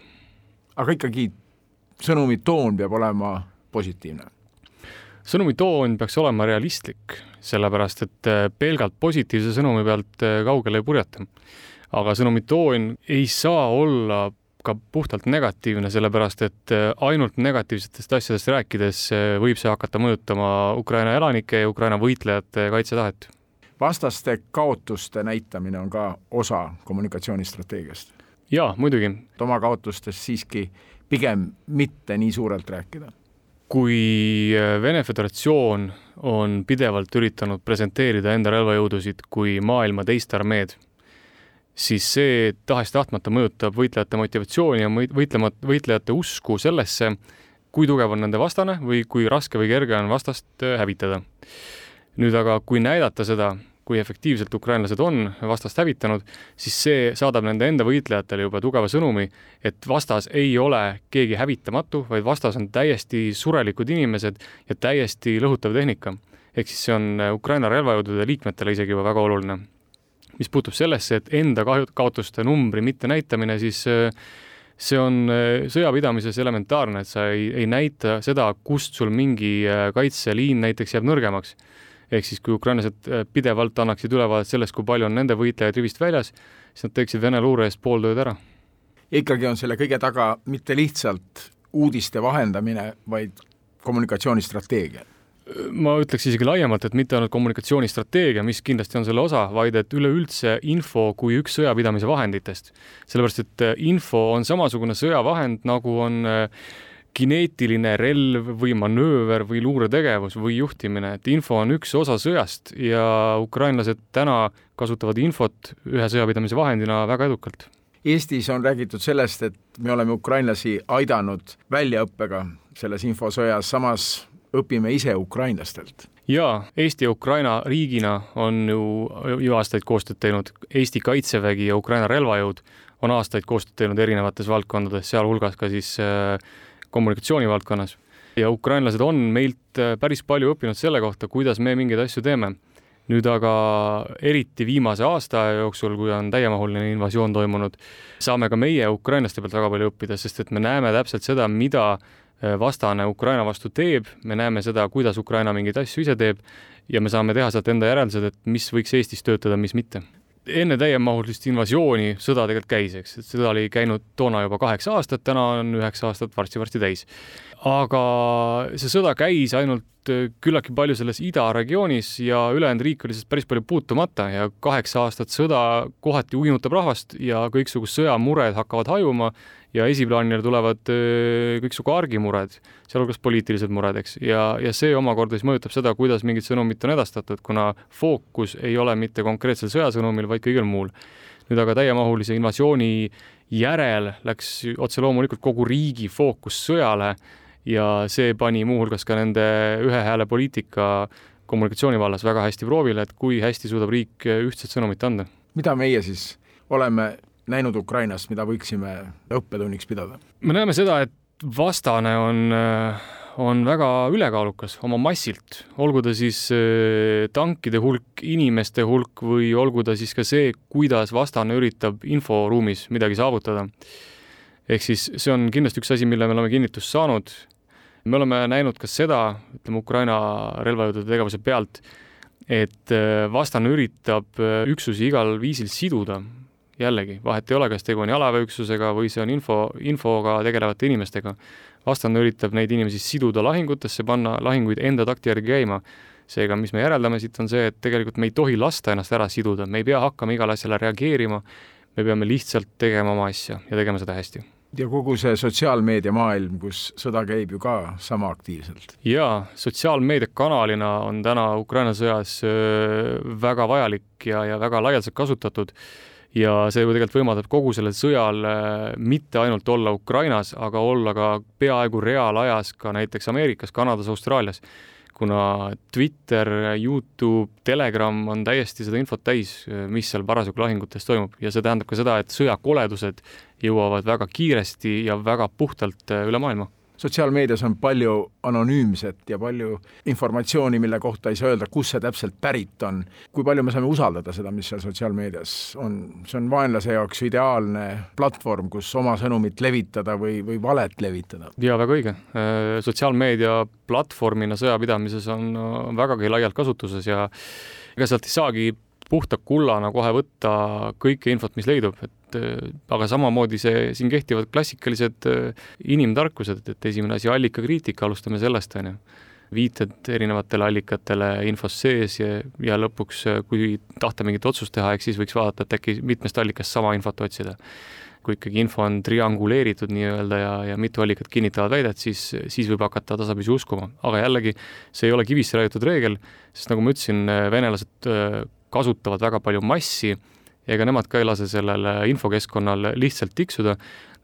aga ikkagi sõnumi toon peab olema positiivne? sõnumi toon peaks olema realistlik, sellepärast et pelgalt positiivse sõnumi pealt kaugele ei purjeta aga sõnumi toon ei saa olla ka puhtalt negatiivne, sellepärast et äh, ainult negatiivsetest asjadest rääkides äh, võib see hakata mõjutama Ukraina elanike ja Ukraina võitlejate kaitsetahet. vastaste kaotuste näitamine on ka osa kommunikatsioonistrateegiast? jaa, muidugi. oma kaotustest siiski pigem mitte nii suurelt rääkida? kui äh, Vene Föderatsioon on pidevalt üritanud presenteerida enda relvajõudusid kui maailma teist armeed siis see tahes-tahtmata mõjutab võitlejate motivatsiooni ja võitlema, võitlejate usku sellesse, kui tugev on nende vastane või kui raske või kerge on vastast äh, hävitada. nüüd aga, kui näidata seda, kui efektiivselt ukrainlased on vastast hävitanud, siis see saadab nende enda võitlejatele juba tugeva sõnumi, et vastas ei ole keegi hävitamatu, vaid vastas on täiesti surelikud inimesed ja täiesti lõhutav tehnika. ehk siis see on äh, Ukraina relvajõudude liikmetele isegi juba väga oluline mis puutub sellesse, et enda kahju, kaotuste numbri mitte näitamine, siis äh, see on äh, sõjapidamises elementaarne, et sa ei, ei näita seda, kust sul mingi äh, kaitseliin näiteks jääb nõrgemaks. ehk siis, kui ukrainlased pidevalt annaksid ülevaadet sellest, kui palju on nende võitlejaid rivist väljas, siis nad teeksid Vene luure eest pool tööd ära. ikkagi on selle kõige taga mitte lihtsalt uudiste vahendamine, vaid kommunikatsioonistrateegia ma ütleks isegi laiemalt, et mitte ainult kommunikatsioonistrateegia, mis kindlasti on selle osa, vaid et üleüldse info kui üks sõjapidamise vahenditest. sellepärast, et äh, info on samasugune sõjavahend, nagu on äh, kineetiline relv või manööver või luuretegevus või juhtimine, et info on üks osa sõjast ja ukrainlased täna kasutavad infot ühe sõjapidamise vahendina väga edukalt. Eestis on räägitud sellest, et me oleme ukrainlasi aidanud väljaõppega selles infosõjas, samas õpime ise ukrainlastelt. jaa, Eesti ja Ukraina riigina on ju, ju aastaid koostööd teinud, Eesti Kaitsevägi ja Ukraina relvajõud on aastaid koostööd teinud erinevates valdkondades, sealhulgas ka siis äh, kommunikatsiooni valdkonnas. ja ukrainlased on meilt äh, päris palju õppinud selle kohta, kuidas me mingeid asju teeme. nüüd aga eriti viimase aasta jooksul, kui on täiemahuline invasioon toimunud, saame ka meie ukrainlaste pealt väga palju õppida, sest et me näeme täpselt seda, mida vastane Ukraina vastu teeb, me näeme seda, kuidas Ukraina mingeid asju ise teeb ja me saame teha sealt enda järeldused, et mis võiks Eestis töötada, mis mitte. enne täiemahulist invasiooni sõda tegelikult käis, eks, et sõda oli käinud toona juba kaheksa aastat, täna on üheksa aastat varsti-varsti täis. Aga see sõda käis ainult äh, küllaltki palju selles idaregioonis ja ülejäänud riik oli sellest päris palju puutumata ja kaheksa aastat sõda kohati uinutab rahvast ja kõiksugused sõjamured hakkavad hajuma ja esiplaanile tulevad kõiksugu argimured, sealhulgas poliitilised mured, eks, ja, ja see omakorda siis mõjutab seda, kuidas mingit sõnumit on edastatud, kuna fookus ei ole mitte konkreetsel sõjasõnumil, vaid kõigel muul. nüüd aga täiemahulise invasiooni järel läks otse loomulikult kogu riigi fookus sõjale ja see pani muuhulgas ka nende ühe hääle poliitika kommunikatsiooni vallas väga hästi proovile, et kui hästi suudab riik ühtset sõnumit anda. mida meie siis oleme näinud Ukrainast, mida võiksime õppetunniks pidada? me näeme seda, et vastane on, on väga ülekaalukas oma massilt, olgu ta siis äh, tankide hulk, inimeste hulk või olgu ta siis ka see, kuidas vastane üritab inforuumis midagi saavutada. Ehk siis see on kindlasti üks asi, mille me oleme kinnitust saanud. me oleme näinud ka seda, ütleme Ukraina relvajõudude tegevuse pealt, et äh, vastane üritab äh, üksusi igal viisil siduda, jällegi, vahet ei ole, kas tegu on jalaväeüksusega või see on info, infoga tegelevate inimestega. vastane üritab neid inimesi siduda lahingutesse, panna lahinguid enda takti järgi käima. seega, mis me järeldame siit, on see, et tegelikult me ei tohi lasta ennast ära siduda, me ei pea hakkama igale asjale reageerima, me peame lihtsalt tegema oma asja ja tegema seda hästi ja kogu see sotsiaalmeedia maailm, kus sõda käib ju ka sama aktiivselt. jaa, sotsiaalmeediakanalina on täna Ukraina sõjas väga vajalik ja, ja väga laialdaselt kasutatud ja see ju tegelikult võimaldab kogu sellel sõjal mitte ainult olla Ukrainas, aga olla ka peaaegu reaalajas ka näiteks Ameerikas, Kanadas, Austraalias kuna Twitter, Youtube, Telegram on täiesti seda infot täis, mis seal parasjagu lahingutes toimub. Ja see tähendab ka seda, et sõjakoledused jõuavad väga kiiresti ja väga puhtalt üle maailma sotsiaalmeedias on palju anonüümset ja palju informatsiooni, mille kohta ei saa öelda, kust see täpselt pärit on. kui palju me saame usaldada seda, mis seal sotsiaalmeedias on, see on vaenlase jaoks ideaalne platvorm, kus oma sõnumit levitada või, või valet levitada. jaa, väga õige. Äh, sotsiaalmeedia platvormina sõjapidamises on vägagi laialt kasutuses ja ega sealt ei saagi puhta kullana kohe võtta kõike infot, mis leidub, et äh, aga samamoodi see, siin kehtivad klassikalised äh, inimtarkused, et esimene asi, allikakriitika, alustame sellest, on ju. viited erinevatele allikatele infos sees ja, ja lõpuks, äh, kui tahta mingit otsust teha, eks siis võiks vaadata, et äkki mitmest allikast sama infot otsida kui ikkagi info on trianguleeritud nii-öelda ja, ja mitu allikat kinnitavad väidet, siis, siis võib hakata tasapisi uskuma. aga jällegi, see ei ole kivisse raiutud reegel, sest nagu ma ütlesin, venelased kasutavad väga palju massi ja ega nemad ka ei lase sellel infokeskkonnal lihtsalt tiksuda.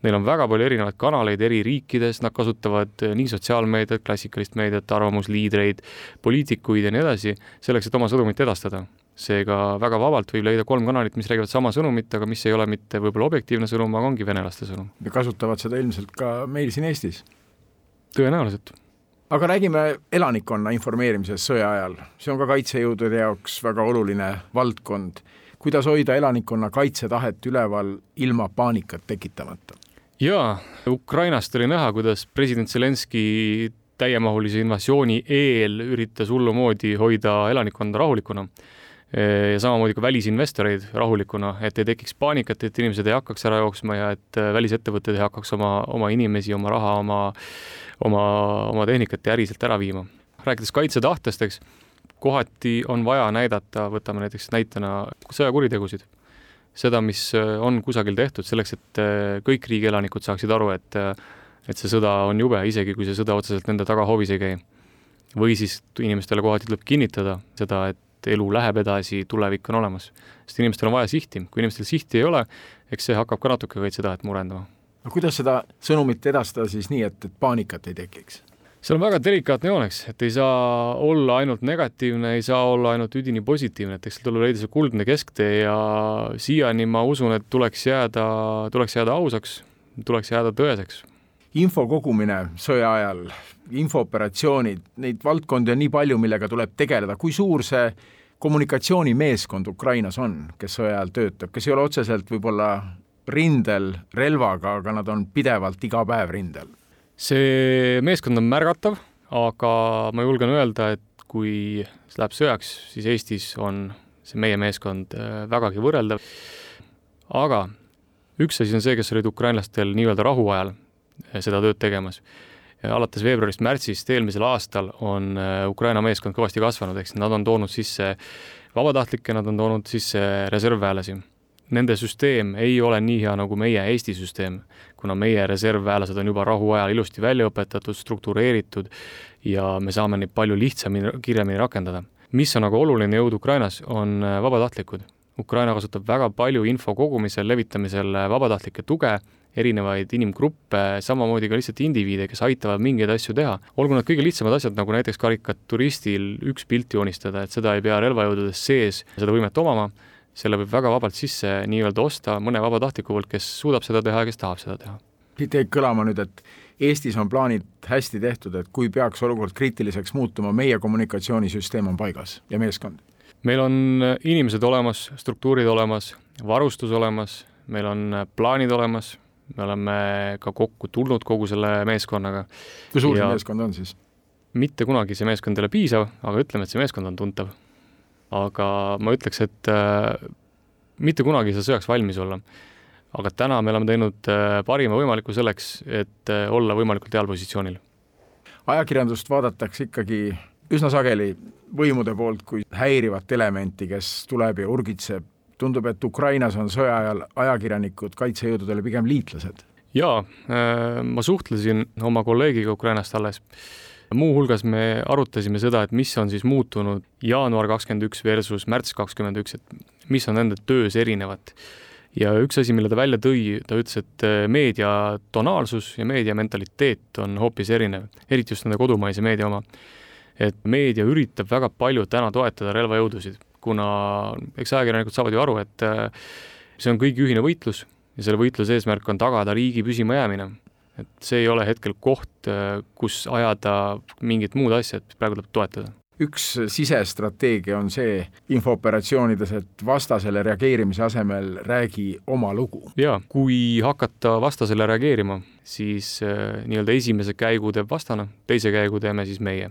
Neil on väga palju erinevaid kanaleid eri riikides, nad kasutavad nii sotsiaalmeediat, klassikalist meediat, arvamusliidreid, poliitikuid ja nii edasi, selleks, et oma sõnumit edastada seega väga vabalt võib leida kolm kanalit, mis räägivad sama sõnumit, aga mis ei ole mitte võib-olla objektiivne sõnum, aga ongi venelaste sõnum. ja kasutavad seda ilmselt ka meil siin Eestis? tõenäoliselt aga räägime elanikkonna informeerimisest sõja ajal, see on ka kaitsejõudude jaoks väga oluline valdkond. kuidas hoida elanikkonna kaitsetahet üleval ilma paanikat tekitamata? jaa, Ukrainast oli näha, kuidas president Zelenskõi täiemahulise invasiooni eel üritas hullumoodi hoida elanikkonda rahulikuna ja samamoodi ka välisinvestoreid rahulikuna, et ei tekiks paanikat, et inimesed ei hakkaks ära jooksma ja et välisettevõtted ei hakkaks oma, oma inimesi, oma raha, oma oma, oma tehnikat ja äriselt ära viima. rääkides kaitsetahtest, eks, kohati on vaja näidata, võtame näiteks näitena sõjakuritegusid, seda, mis äh, on kusagil tehtud, selleks et äh, kõik riigi elanikud saaksid aru, et äh, et see sõda on jube, isegi kui see sõda otseselt nende tagahoovis ei käi. või siis inimestele kohati tuleb kinnitada seda, et elu läheb edasi, tulevik on olemas. sest inimestel on vaja sihti, kui inimestel sihti ei ole, eks see hakkab ka natuke kaitsetahet murendama no kuidas seda sõnumit edastada siis nii, et, et paanikat ei tekiks? see on väga delikaatne joon, eks, et ei saa olla ainult negatiivne, ei saa olla ainult üdini positiivne, et eks tuleb leida see kuldne kesktee ja siiani ma usun, et tuleks jääda, tuleks jääda ausaks, tuleks jääda tõeseks. info kogumine sõja ajal, infooperatsioonid, neid valdkondi on nii palju, millega tuleb tegeleda, kui suur see kommunikatsioonimeeskond Ukrainas on, kes sõja ajal töötab, kes ei ole otseselt võib-olla rindel relvaga, aga nad on pidevalt iga päev rindel. see meeskond on märgatav, aga ma julgen öelda, et kui läheb sõjaks, siis Eestis on see meie meeskond äh, vägagi võrreldav. aga üks asi on see, kes olid ukrainlastel nii-öelda rahuajal äh, seda tööd tegemas. Alates veebruarist-märtsist eelmisel aastal on äh, Ukraina meeskond kõvasti kasvanud, ehk siis nad on toonud sisse vabatahtlikke, nad on toonud sisse reservväelasi nende süsteem ei ole nii hea nagu meie Eesti süsteem, kuna meie reservväelased on juba rahuajal ilusti välja õpetatud, struktureeritud ja me saame neid palju lihtsamini, kiiremini rakendada. mis on aga oluline jõud Ukrainas, on äh, vabatahtlikud. Ukraina kasutab väga palju info kogumisel, levitamisel äh, vabatahtlike tuge, erinevaid inimgruppe, samamoodi ka lihtsalt indiviide, kes aitavad mingeid asju teha. olgu need kõige lihtsamad asjad, nagu näiteks karikaturistil üks pilt joonistada, et seda ei pea relvajõududes sees seda võimet omama selle võib väga vabalt sisse nii-öelda osta mõne vabatahtliku poolt, kes suudab seda teha ja kes tahab seda teha. siit jäi kõlama nüüd, et Eestis on plaanid hästi tehtud, et kui peaks olukord kriitiliseks muutuma, meie kommunikatsioonisüsteem on paigas ja meeskond? meil on inimesed olemas, struktuurid olemas, varustus olemas, meil on plaanid olemas, me oleme ka kokku tulnud kogu selle meeskonnaga. kui suur see meeskond on siis? mitte kunagi see meeskond ei ole piisav, aga ütleme, et see meeskond on tuntav aga ma ütleks, et äh, mitte kunagi ei saa sõjaks valmis olla. aga täna me oleme teinud äh, parima võimaliku selleks, et äh, olla võimalikult heal positsioonil. ajakirjandust vaadatakse ikkagi üsna sageli võimude poolt kui häirivat elementi, kes tuleb ja urgitseb tundub, et Ukrainas on sõja ajal ajakirjanikud kaitsejõududele pigem liitlased. jaa, äh, ma suhtlesin oma kolleegiga Ukrainast alles. muuhulgas me arutasime seda, et mis on siis muutunud jaanuar kakskümmend üks versus märts kakskümmend üks, et mis on nende töös erinevat ja üks asi, mille ta välja tõi, ta ütles, et äh, meedia tonaalsus ja meedia mentaliteet on hoopis erinev, eriti just nende kodumaise meedia oma. et meedia üritab väga palju täna toetada relvajõudusid, kuna eks ajakirjanikud saavad ju aru, et äh, see on kõigi ühine võitlus ja selle võitluse eesmärk on tagada riigi püsimajäämine. et see ei ole hetkel koht, äh, kus ajada mingit muud asja, et praegu tuleb toetada üks sisestrateegia on see infooperatsioonides, et vastasele reageerimise asemel räägi oma lugu. jaa, kui hakata vastasele reageerima, siis äh, nii-öelda esimese käigu teeb vastane, teise käigu teeme siis meie.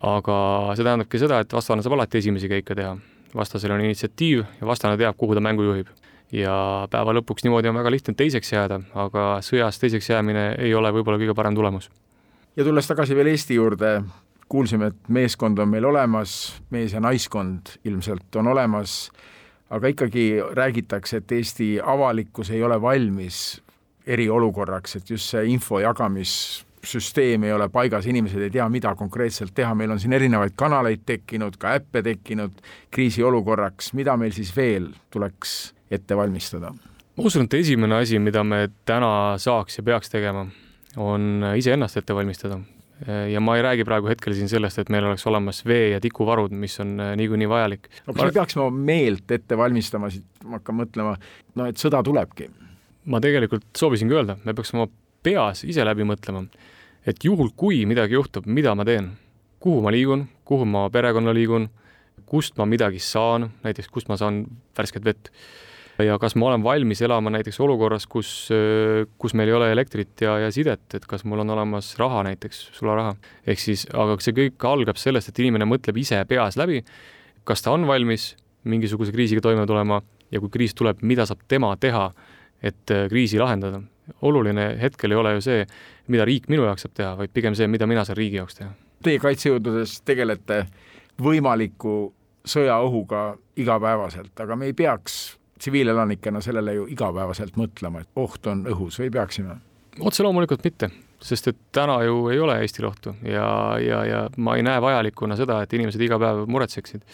Aga see tähendabki seda, et vastane saab alati esimesi käike teha. vastasel on initsiatiiv ja vastane teab, kuhu ta mängu juhib ja päeva lõpuks niimoodi on väga lihtne teiseks jääda, aga sõjas teiseks jäämine ei ole võib-olla kõige parem tulemus. ja tulles tagasi veel Eesti juurde, kuulsime, et meeskond on meil olemas, mees- ja naiskond ilmselt on olemas, aga ikkagi räägitakse, et Eesti avalikkus ei ole valmis eriolukorraks, et just see info jagamissüsteem ei ole paigas, inimesed ei tea, mida konkreetselt teha, meil on siin erinevaid kanaleid tekkinud, ka äppe tekkinud kriisiolukorraks, mida meil siis veel tuleks ette valmistada? ma usun, et esimene asi, mida me täna saaks ja peaks tegema, on iseennast ette valmistada ja ma ei räägi praegu hetkel siin sellest, et meil oleks olemas vee- ja tikuvarud, mis on äh, niikuinii vajalik. no kas me peaksime meelt ette valmistama, siit ma hakkan mõtlema, no et sõda tulebki? ma tegelikult soovisingi öelda, me peaksime oma peas ise läbi mõtlema, et juhul, kui midagi juhtub, mida ma teen, kuhu ma liigun, kuhu ma perekonna liigun, kust ma midagi saan, näiteks kust ma saan värsket vett ja kas ma olen valmis elama näiteks olukorras, kus, kus meil ei ole elektrit ja, ja sidet, et kas mul on olemas raha näiteks, sularaha. ehk siis, aga see kõik algab sellest, et inimene mõtleb ise peas läbi, kas ta on valmis mingisuguse kriisiga toime tulema ja kui kriis tuleb, mida saab tema teha, et äh, kriisi lahendada. oluline hetkel ei ole ju see, mida riik minu jaoks saab teha, vaid pigem see, mida mina saan riigi jaoks teha. Teie kaitsejõududes tegelete võimaliku sõjaohuga igapäevaselt, aga me ei peaks tsiviilelanikena sellele ju igapäevaselt mõtlema, et oht on õhus või peaksime? otse loomulikult mitte, sest et täna ju ei ole Eestil ohtu ja, ja, ja ma ei näe vajalikuna seda, et inimesed iga päev muretseksid.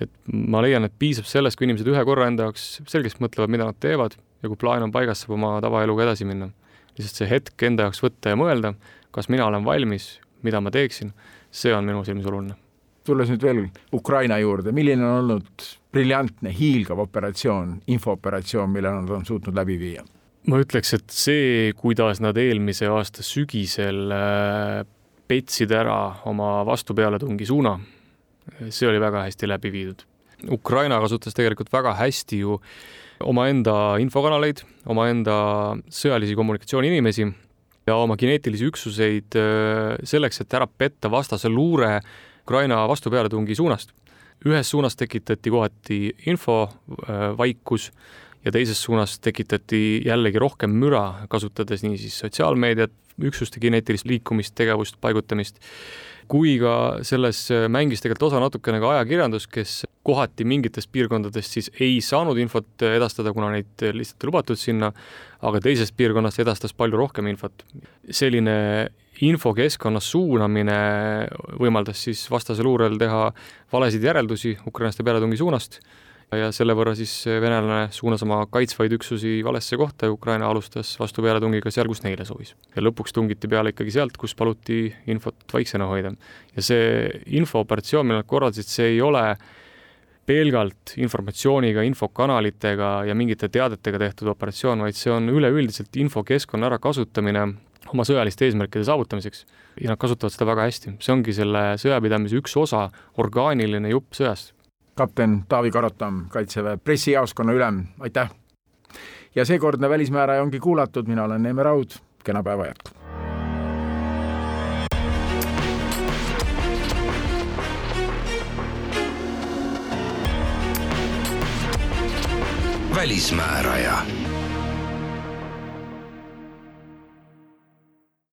Et ma leian, et piisab sellest, kui inimesed ühe korra enda jaoks selgeks mõtlevad, mida nad teevad ja kui plaan on paigas, saab oma tavaeluga edasi minna. lihtsalt see hetk enda jaoks võtta ja mõelda, kas mina olen valmis, mida ma teeksin, see on minu silmis oluline tulles nüüd veel Ukraina juurde, milline on olnud briljantne hiilgav operatsioon, infooperatsioon, mille nad on suutnud läbi viia? ma ütleks, et see, kuidas nad eelmise aasta sügisel äh, petsid ära oma vastupealetungi suuna, see oli väga hästi läbi viidud. Ukraina kasutas tegelikult väga hästi ju omaenda infokanaleid, omaenda sõjalisi kommunikatsiooniinimesi ja oma kineetilisi üksuseid äh, selleks, et ära petta vastase luure Ukraina vastupealetungi suunast. ühes suunas tekitati kohati infovaikus äh, ja teises suunas tekitati jällegi rohkem müra, kasutades nii siis sotsiaalmeediat, üksuste kineetilist liikumist, tegevust, paigutamist, kui ka selles mängis tegelikult osa natukene ka ajakirjandus, kes kohati mingitest piirkondadest siis ei saanud infot edastada, kuna neid lihtsalt ei lubatud sinna, aga teisest piirkonnast edastas palju rohkem infot. selline infokeskkonna suunamine võimaldas siis vastase luurel teha valesid järeldusi ukrainlaste pealetungi suunast ja selle võrra siis venelane suunas oma kaitsvaid üksusi valesse kohta ja Ukraina alustas vastupealetungiga seal, kus neile sobis. ja lõpuks tungiti peale ikkagi sealt, kus paluti infot vaiksena hoida. ja see infooperatsioon, mille nad korraldasid, see ei ole pelgalt informatsiooniga, infokanalitega ja mingite teadetega tehtud operatsioon, vaid see on üleüldiselt infokeskkonna ärakasutamine oma sõjaliste eesmärkide saavutamiseks ja nad kasutavad seda väga hästi. see ongi selle sõjapidamise üks osa, orgaaniline jupp sõjast. Kapten Taavi Karotam, Kaitseväe pressijaoskonna ülem, aitäh! ja seekordne Välismääraja ongi kuulatud, mina olen Neeme Raud, kena päeva jätku! välismääraja